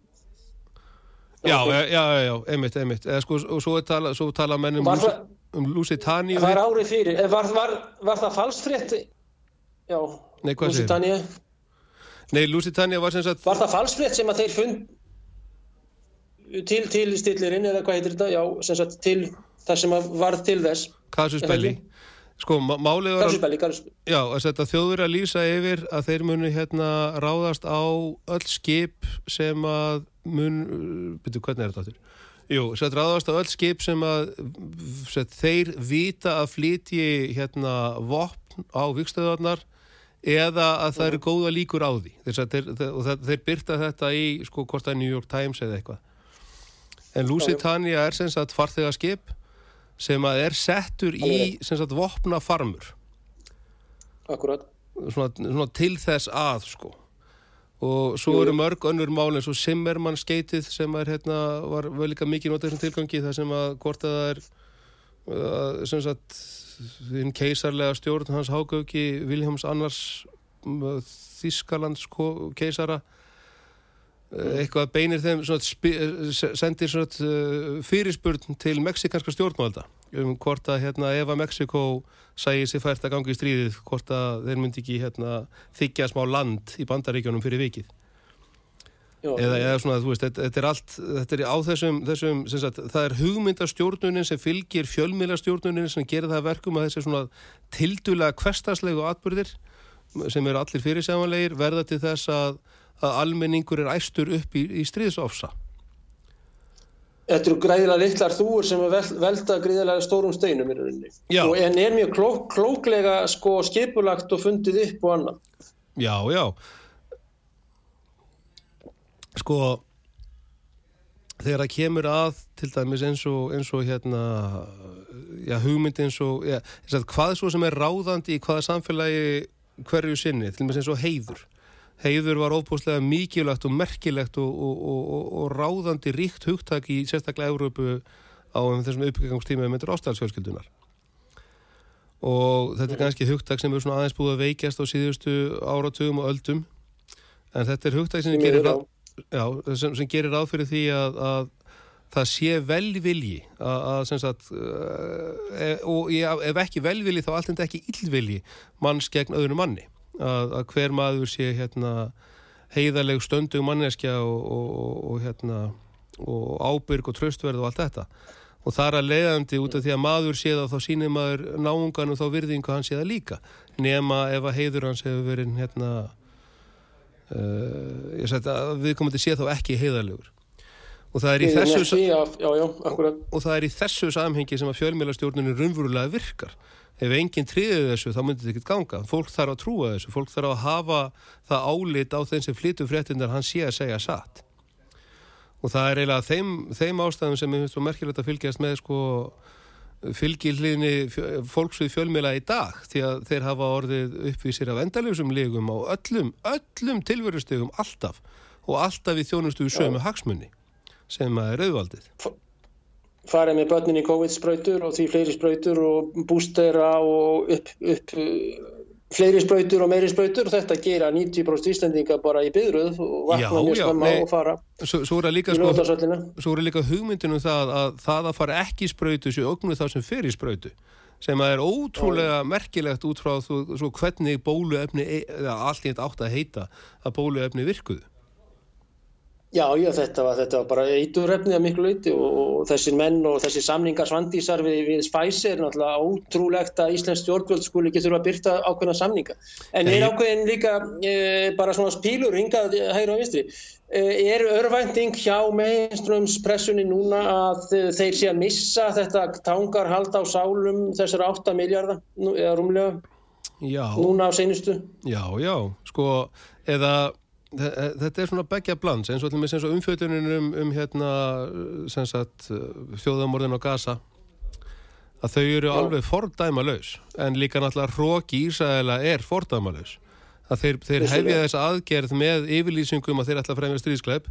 Já, já, já, einmitt, einmitt. Eða sko, og svo tala, svo tala menn um, Lúsi, um Lusitani. Það var árið fyrir. Var, var, var það falsfrétt? Já, Nei, Lusitani. Nei, Lusitani var sem sagt... Var það falsfrétt sem að þeir fund til, til stillirinn, eða hvað heitir þetta? Já, sem sagt, til það sem var til þess. Kasusbelli. Sko, málið var... Já, að þjóður að lýsa yfir að þeir munu hérna ráðast á öll skip sem að mun, byrju hvernig er þetta áttur? Jú, sett ráðast á öll skip sem að set, þeir vita að flyti hérna vopn á vikstöðarnar eða að það eru góða líkur á því. Þeir, þeir, þeir, þeir byrta þetta í sko hvort er New York Times eða eitthvað. En Lusitania er sem sagt farþegarskip sem að er settur í sem sagt vopna farmur Akkurat svona, svona til þess að sko og svo eru mörg önnur mál eins og Simmermann skeitið sem er, hérna, var vel líka mikið notað þessum tilgangi þar sem að hvort að það er uh, sem sagt þinn keisarlega stjórn hans Hágauki Viljáms Annars Þískalands keisara eitthvað beinir þeim svona, sendir svona, uh, fyrirspurn til meksikanska stjórnvalda um hvort að hérna, ef að Mexiko sæði sér fært að gangi í stríðið hvort að þeir myndi ekki hérna, þykja smá land í bandaríkjónum fyrir vikið. Eða, eða svona þú veist, þetta, þetta er allt þetta er á þessum, þessum sagt, það er hugmyndastjórnunin sem fylgir fjölmilastjórnunin sem gerir það verkum að þessi svona tildulega kvestaslegu atbyrðir sem eru allir fyrirsjámanlegir verða til þess að, að almenningur er æstur upp í, í stríðsofsa Þetta eru græðilega litlar þúur sem velta græðilega stórum steinum í rauninni. En er mjög klók, klóklega sko, skipulagt og fundið upp og annað. Já, já. Sko, þegar það kemur að til dæmis eins og, eins og hérna, já, hugmyndi eins og, já, hvað er svo sem er ráðandi í hvaða samfélagi hverju sinni, til dæmis eins og heiður heiður var óbúslega mikilvægt og merkilegt og, og, og, og ráðandi ríkt hugtak í sérstaklega Európu á þessum uppgangsstíma með ástæðarsfjölskyldunar og þetta er kannski hugtak sem er svona aðeins búið að veikjast á síðustu áratugum og öldum. En þetta er hugtak sem gerir ráð, já, sem, sem gerir ráð fyrir því að, að það sé velvilji að, að sem sagt e, og ef ekki velvilji þá allt en ekki illvilji manns gegn öðru manni að, að hver maður sé hérna, heiðarleg stöndug manneskja og, og, og, hérna, og ábyrg og tröstverð og allt þetta. Og það er að leiðandi út af því að maður sé það þá sínir maður náungan og þá virðingu hann sé það líka. Nema ef að heiður hans hefur verið hérna uh, ég sætti að við komum til að sé þá ekki heiðarlegur og það er í þessu já, já, já, og það er í þessu samhengi sem að fjölmjölastjórnunum raunverulega virkar. Ef enginn triðið þessu þá myndir þetta ekkert ganga. Fólk þarf að trúa þessu, fólk þarf að hafa það álit á þeim sem flyttu fréttinnar hann sé að segja satt. Og það er eiginlega þeim, þeim ástæðum sem ég finnst svo merkilegt að fylgjast með sko, fylgilliðni fólks við fjölmila í dag. Því að þeir hafa orðið uppvísir af endaljósum lígum á öllum, öllum tilverustegum alltaf. Og alltaf í þjónustu sömu hagsmunni sem er auðvaldið. Farið með börnin í COVID-spröytur og því fleiri spröytur og bústera og upp, upp fleiri spröytur og meiri spröytur og þetta gera 90% íslendinga bara í byðruð og vakna mjög skamma og fara svo, svo er líka, sko, líka hugmyndinu það að það að fara ekki spröytu sér ögnu þá sem fer í spröytu sem að er ótrúlega Já. merkilegt út frá svo, svo hvernig bóluefni eða allt í þetta átt að heita að bóluefni virkuðu Já, já, þetta var, þetta var bara eiturrefnið að miklu leiti og, og þessir menn og þessir samningar svandísar við, við Spæsi er náttúrulega ótrúlegt að Íslands stjórnvöld skuli ekki þurfa að byrta ákveðna samninga. En er ákveðin líka e, bara svona spílur hingað hægra á vinstri. E, er örvænting hjá meginströmspressunni núna að þeir sé að missa þetta tangar halda á sálum þessar 8 miljardar eða rúmlega já. núna á seinustu? Já, já, sko, eða þetta er svona begja blands eins og, og umfjöldunum um, um hérna, sagt, þjóðamorðin á Gaza að þau eru Já. alveg fordæma laus en líka náttúrulega hróki Ísæðila er fordæma laus að þeir, þeir hefja þess aðgerð með yfirlýsingum að þeir ætla að fremja stríðskleip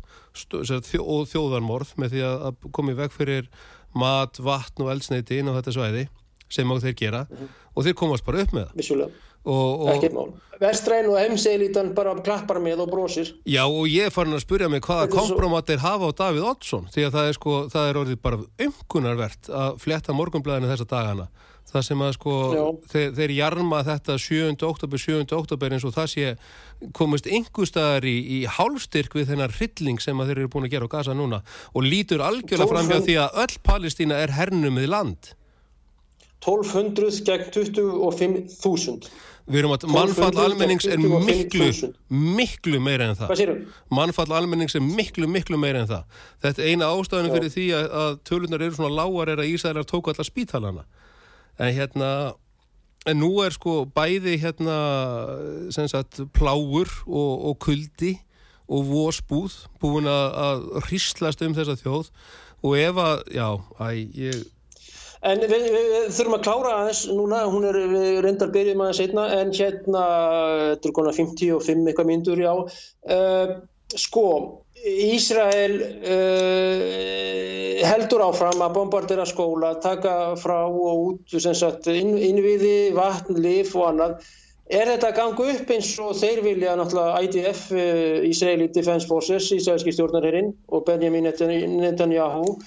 og þjóðarmorð með því að komi veg fyrir mat, vatn og eldsneiti inn á þetta svæði sem á þeir gera mm -hmm. og þeir komast bara upp með það Vissulega ekkert mál vestræn og heimseilítan bara klappar með og brósir Já og ég er farin að spurja mig hvaða kompromatir svo... hafa á Davíð Oddsson því að það er sko, það er orðið bara umkunarvert að fletta morgunblæðinu þessa dagana það sem að sko þeir, þeir jarma þetta 7. oktober 7. oktober eins og það sé komist yngustæðar í, í hálfstyrk við þennar hrylling sem að þeir eru búin að gera á Gaza núna og lítur algjörlega fram hjá því að öll Palestína er hernumið land 1200 gegn 25.000 Við erum að mannfall almennings er miklu, miklu meira en það. Mannfall almennings er miklu, miklu meira en það. Þetta er eina ástæðinu fyrir því að, að tölunar eru svona lágar er að Ísæðar tók allar spítalana. En hérna, en nú er sko bæði hérna, sem sagt, pláur og, og kuldi og vósbúð búin að, að hristlast um þessa þjóð og ef að, já, æ, ég En við, við, þurfum að klára aðeins núna, hún er reyndar byrjum aðeins einna en hérna, þetta er konar 55 eitthvað myndur, já. Uh, sko, Ísrael uh, heldur áfram að bombardera skóla, taka frá og út, sem sagt, inn, innviði, vatn, lif og annað. Er þetta að ganga upp eins og þeir vilja náttúrulega IDF, uh, Israeli Defense Forces, Ísraelski stjórnarherinn og Benjamin Netanyahu,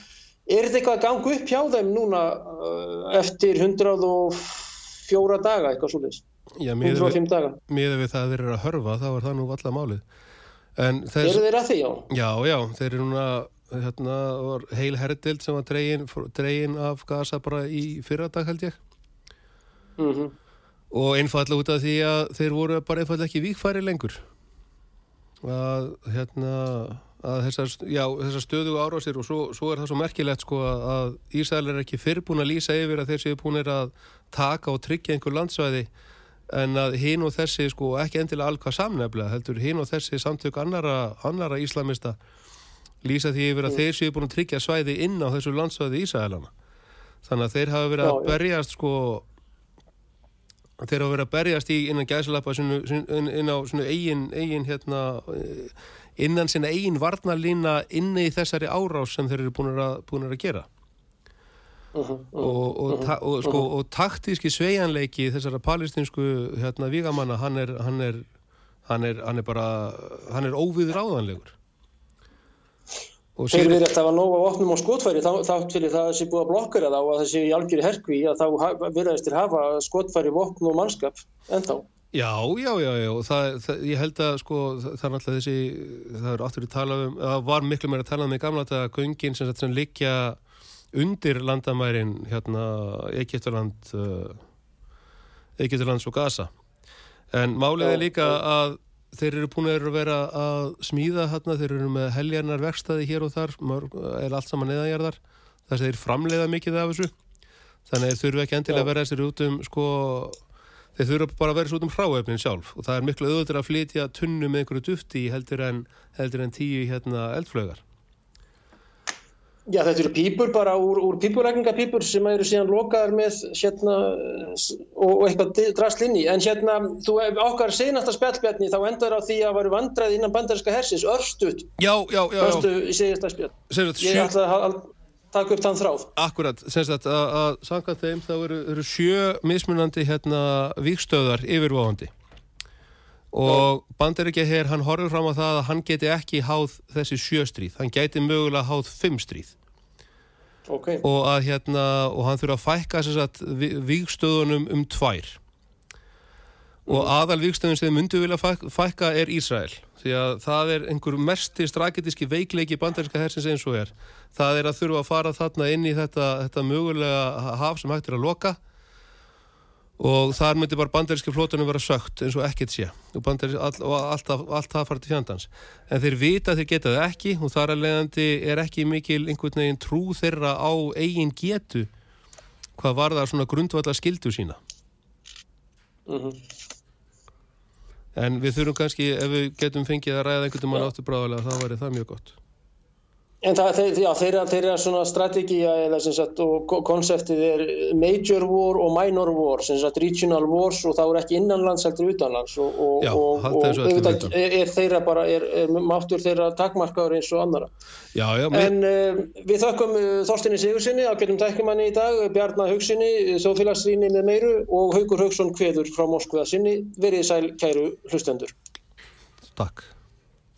Er þetta eitthvað að ganga upp hjá þeim núna uh, eftir 104 daga eitthvað svolítið? Já, miður við, það að þeir eru að hörfa þá er það nú alla málið. Þess, eru þeir að því, já? Já, já, þeir eru núna hérna, heil herdild sem var dregin, dregin af gasa bara í fyrradag held ég. Mm -hmm. Og einfallega út af því að þeir voru bara einfallega ekki vikfæri lengur. Að hérna að þessar, já, þessar stöðu árásir og svo, svo er það svo merkilegt sko að Ísæl er ekki fyrrbúin að lýsa yfir að þeir séu búin að taka og tryggja einhver landsvæði en að hinn og þessi sko ekki endilega alvað samnefnilega heldur hinn og þessi samtök annara, annara íslamista lýsa því yfir að mm. þeir séu búin að tryggja svæði inn á þessu landsvæði Ísælana þannig að þeir hafa verið að berjast sko þeir hafa verið að berjast í innan gæsalappa inn á eigin, eigin hérna innan sinna eigin varnalína inni í þessari árás sem þeir eru búin að, búin að gera. Uh -huh, uh og, og, ta og, sko, og taktíski sveianleiki þessara palestinsku hérna, vigamanna hann er, hann er, hann er, hann er bara hann er óviður áðanlegur Þeir verið eftir að hafa nóga opnum á skotfæri þá, þá til það sé búið að blokkera þá að þessi í algjöri herkvi að þá verðast þér hafa skotfæri, opn og mannskap ennþá Já, já, já, já, það, það, ég held að sko það er alltaf þessi, það er áttur að tala um, það var miklu meira að tala um í gamla þetta göngin sem, sem likja undir landamærin hérna Egiptaland uh, Egiptalands og Gaza. En málið er líka að þeir eru búin að vera að smíða hérna, þeir eru með heljarnar verkstaði hér og þar, er allt saman neðanjarðar þess að þeir framleiða mikið af þessu. Þannig þeir þurfu ekki endilega að vera þessir út um sko þeir þurfa bara að vera svo út um hráefnin sjálf og það er miklu auðvitað að flytja tunnu með einhverju dufti heldur en, heldur en tíu hérna, eldflögar Já þetta eru pípur bara úr, úr pípurækningapípur sem eru síðan lokaðar með hérna og, og eitthvað drast inn í. En hérna þú okkar senasta spjallbjarni þá endar á því að varu vandrað innan bandarinska hersins örstuð Já, já, já, já. í senasta spjall. Ég ætla að taka upp þann þráð. Akkurat, semst að, að, sanga þeim þá eru, eru sjö mismunandi hérna vikstöðar yfirváðandi og bandaríkja hér, hann horfur fram á það að hann geti ekki háð þessi sjöstríð, hann geti mögulega háð fimm stríð okay. og að hérna, og hann þurfa að fækka að vikstöðunum um tvær og aðal vikstöðun sem myndu vilja fækka er Ísrael. Því að það er einhver mesti strategiski veikleiki bandarinska hersins eins og er. Það er að þurfa að fara þarna inn í þetta, þetta mögulega haf sem hægt er að loka. Og þar myndi bara bandarinski flótunum vera sögt eins og ekkert sé. Og, all, og allt, allt það fara til fjandans en þeir vita að þeir geta það ekki og þar að leiðandi er ekki mikil einhvern veginn trú þeirra á eigin getu hvað var það svona grundvallar skildu sína. Mm -hmm. En við þurfum kannski ef við getum fengið að ræða einhvern veginn áttu bráðalega þá væri það mjög gott En það, já, þeirra, þeirra svona strategíja eða sem sagt og konseptið er major war og minor war, sem sagt regional wars og þá er ekki innanlands heldur utanlands og, og, já, og, og auðvitað er, er þeirra bara, er, er máttur þeirra takmarkaður eins og annara. Já, já, en uh, við þökkum uh, Þorstinni Sigursinni, ágættum tækjumanni í dag, Bjarnar Haugsinni, Þófélagsrýni með meiru og Haugur Haugsson Kveður frá Moskva sinni. Verið sæl kæru hlustendur. Takk.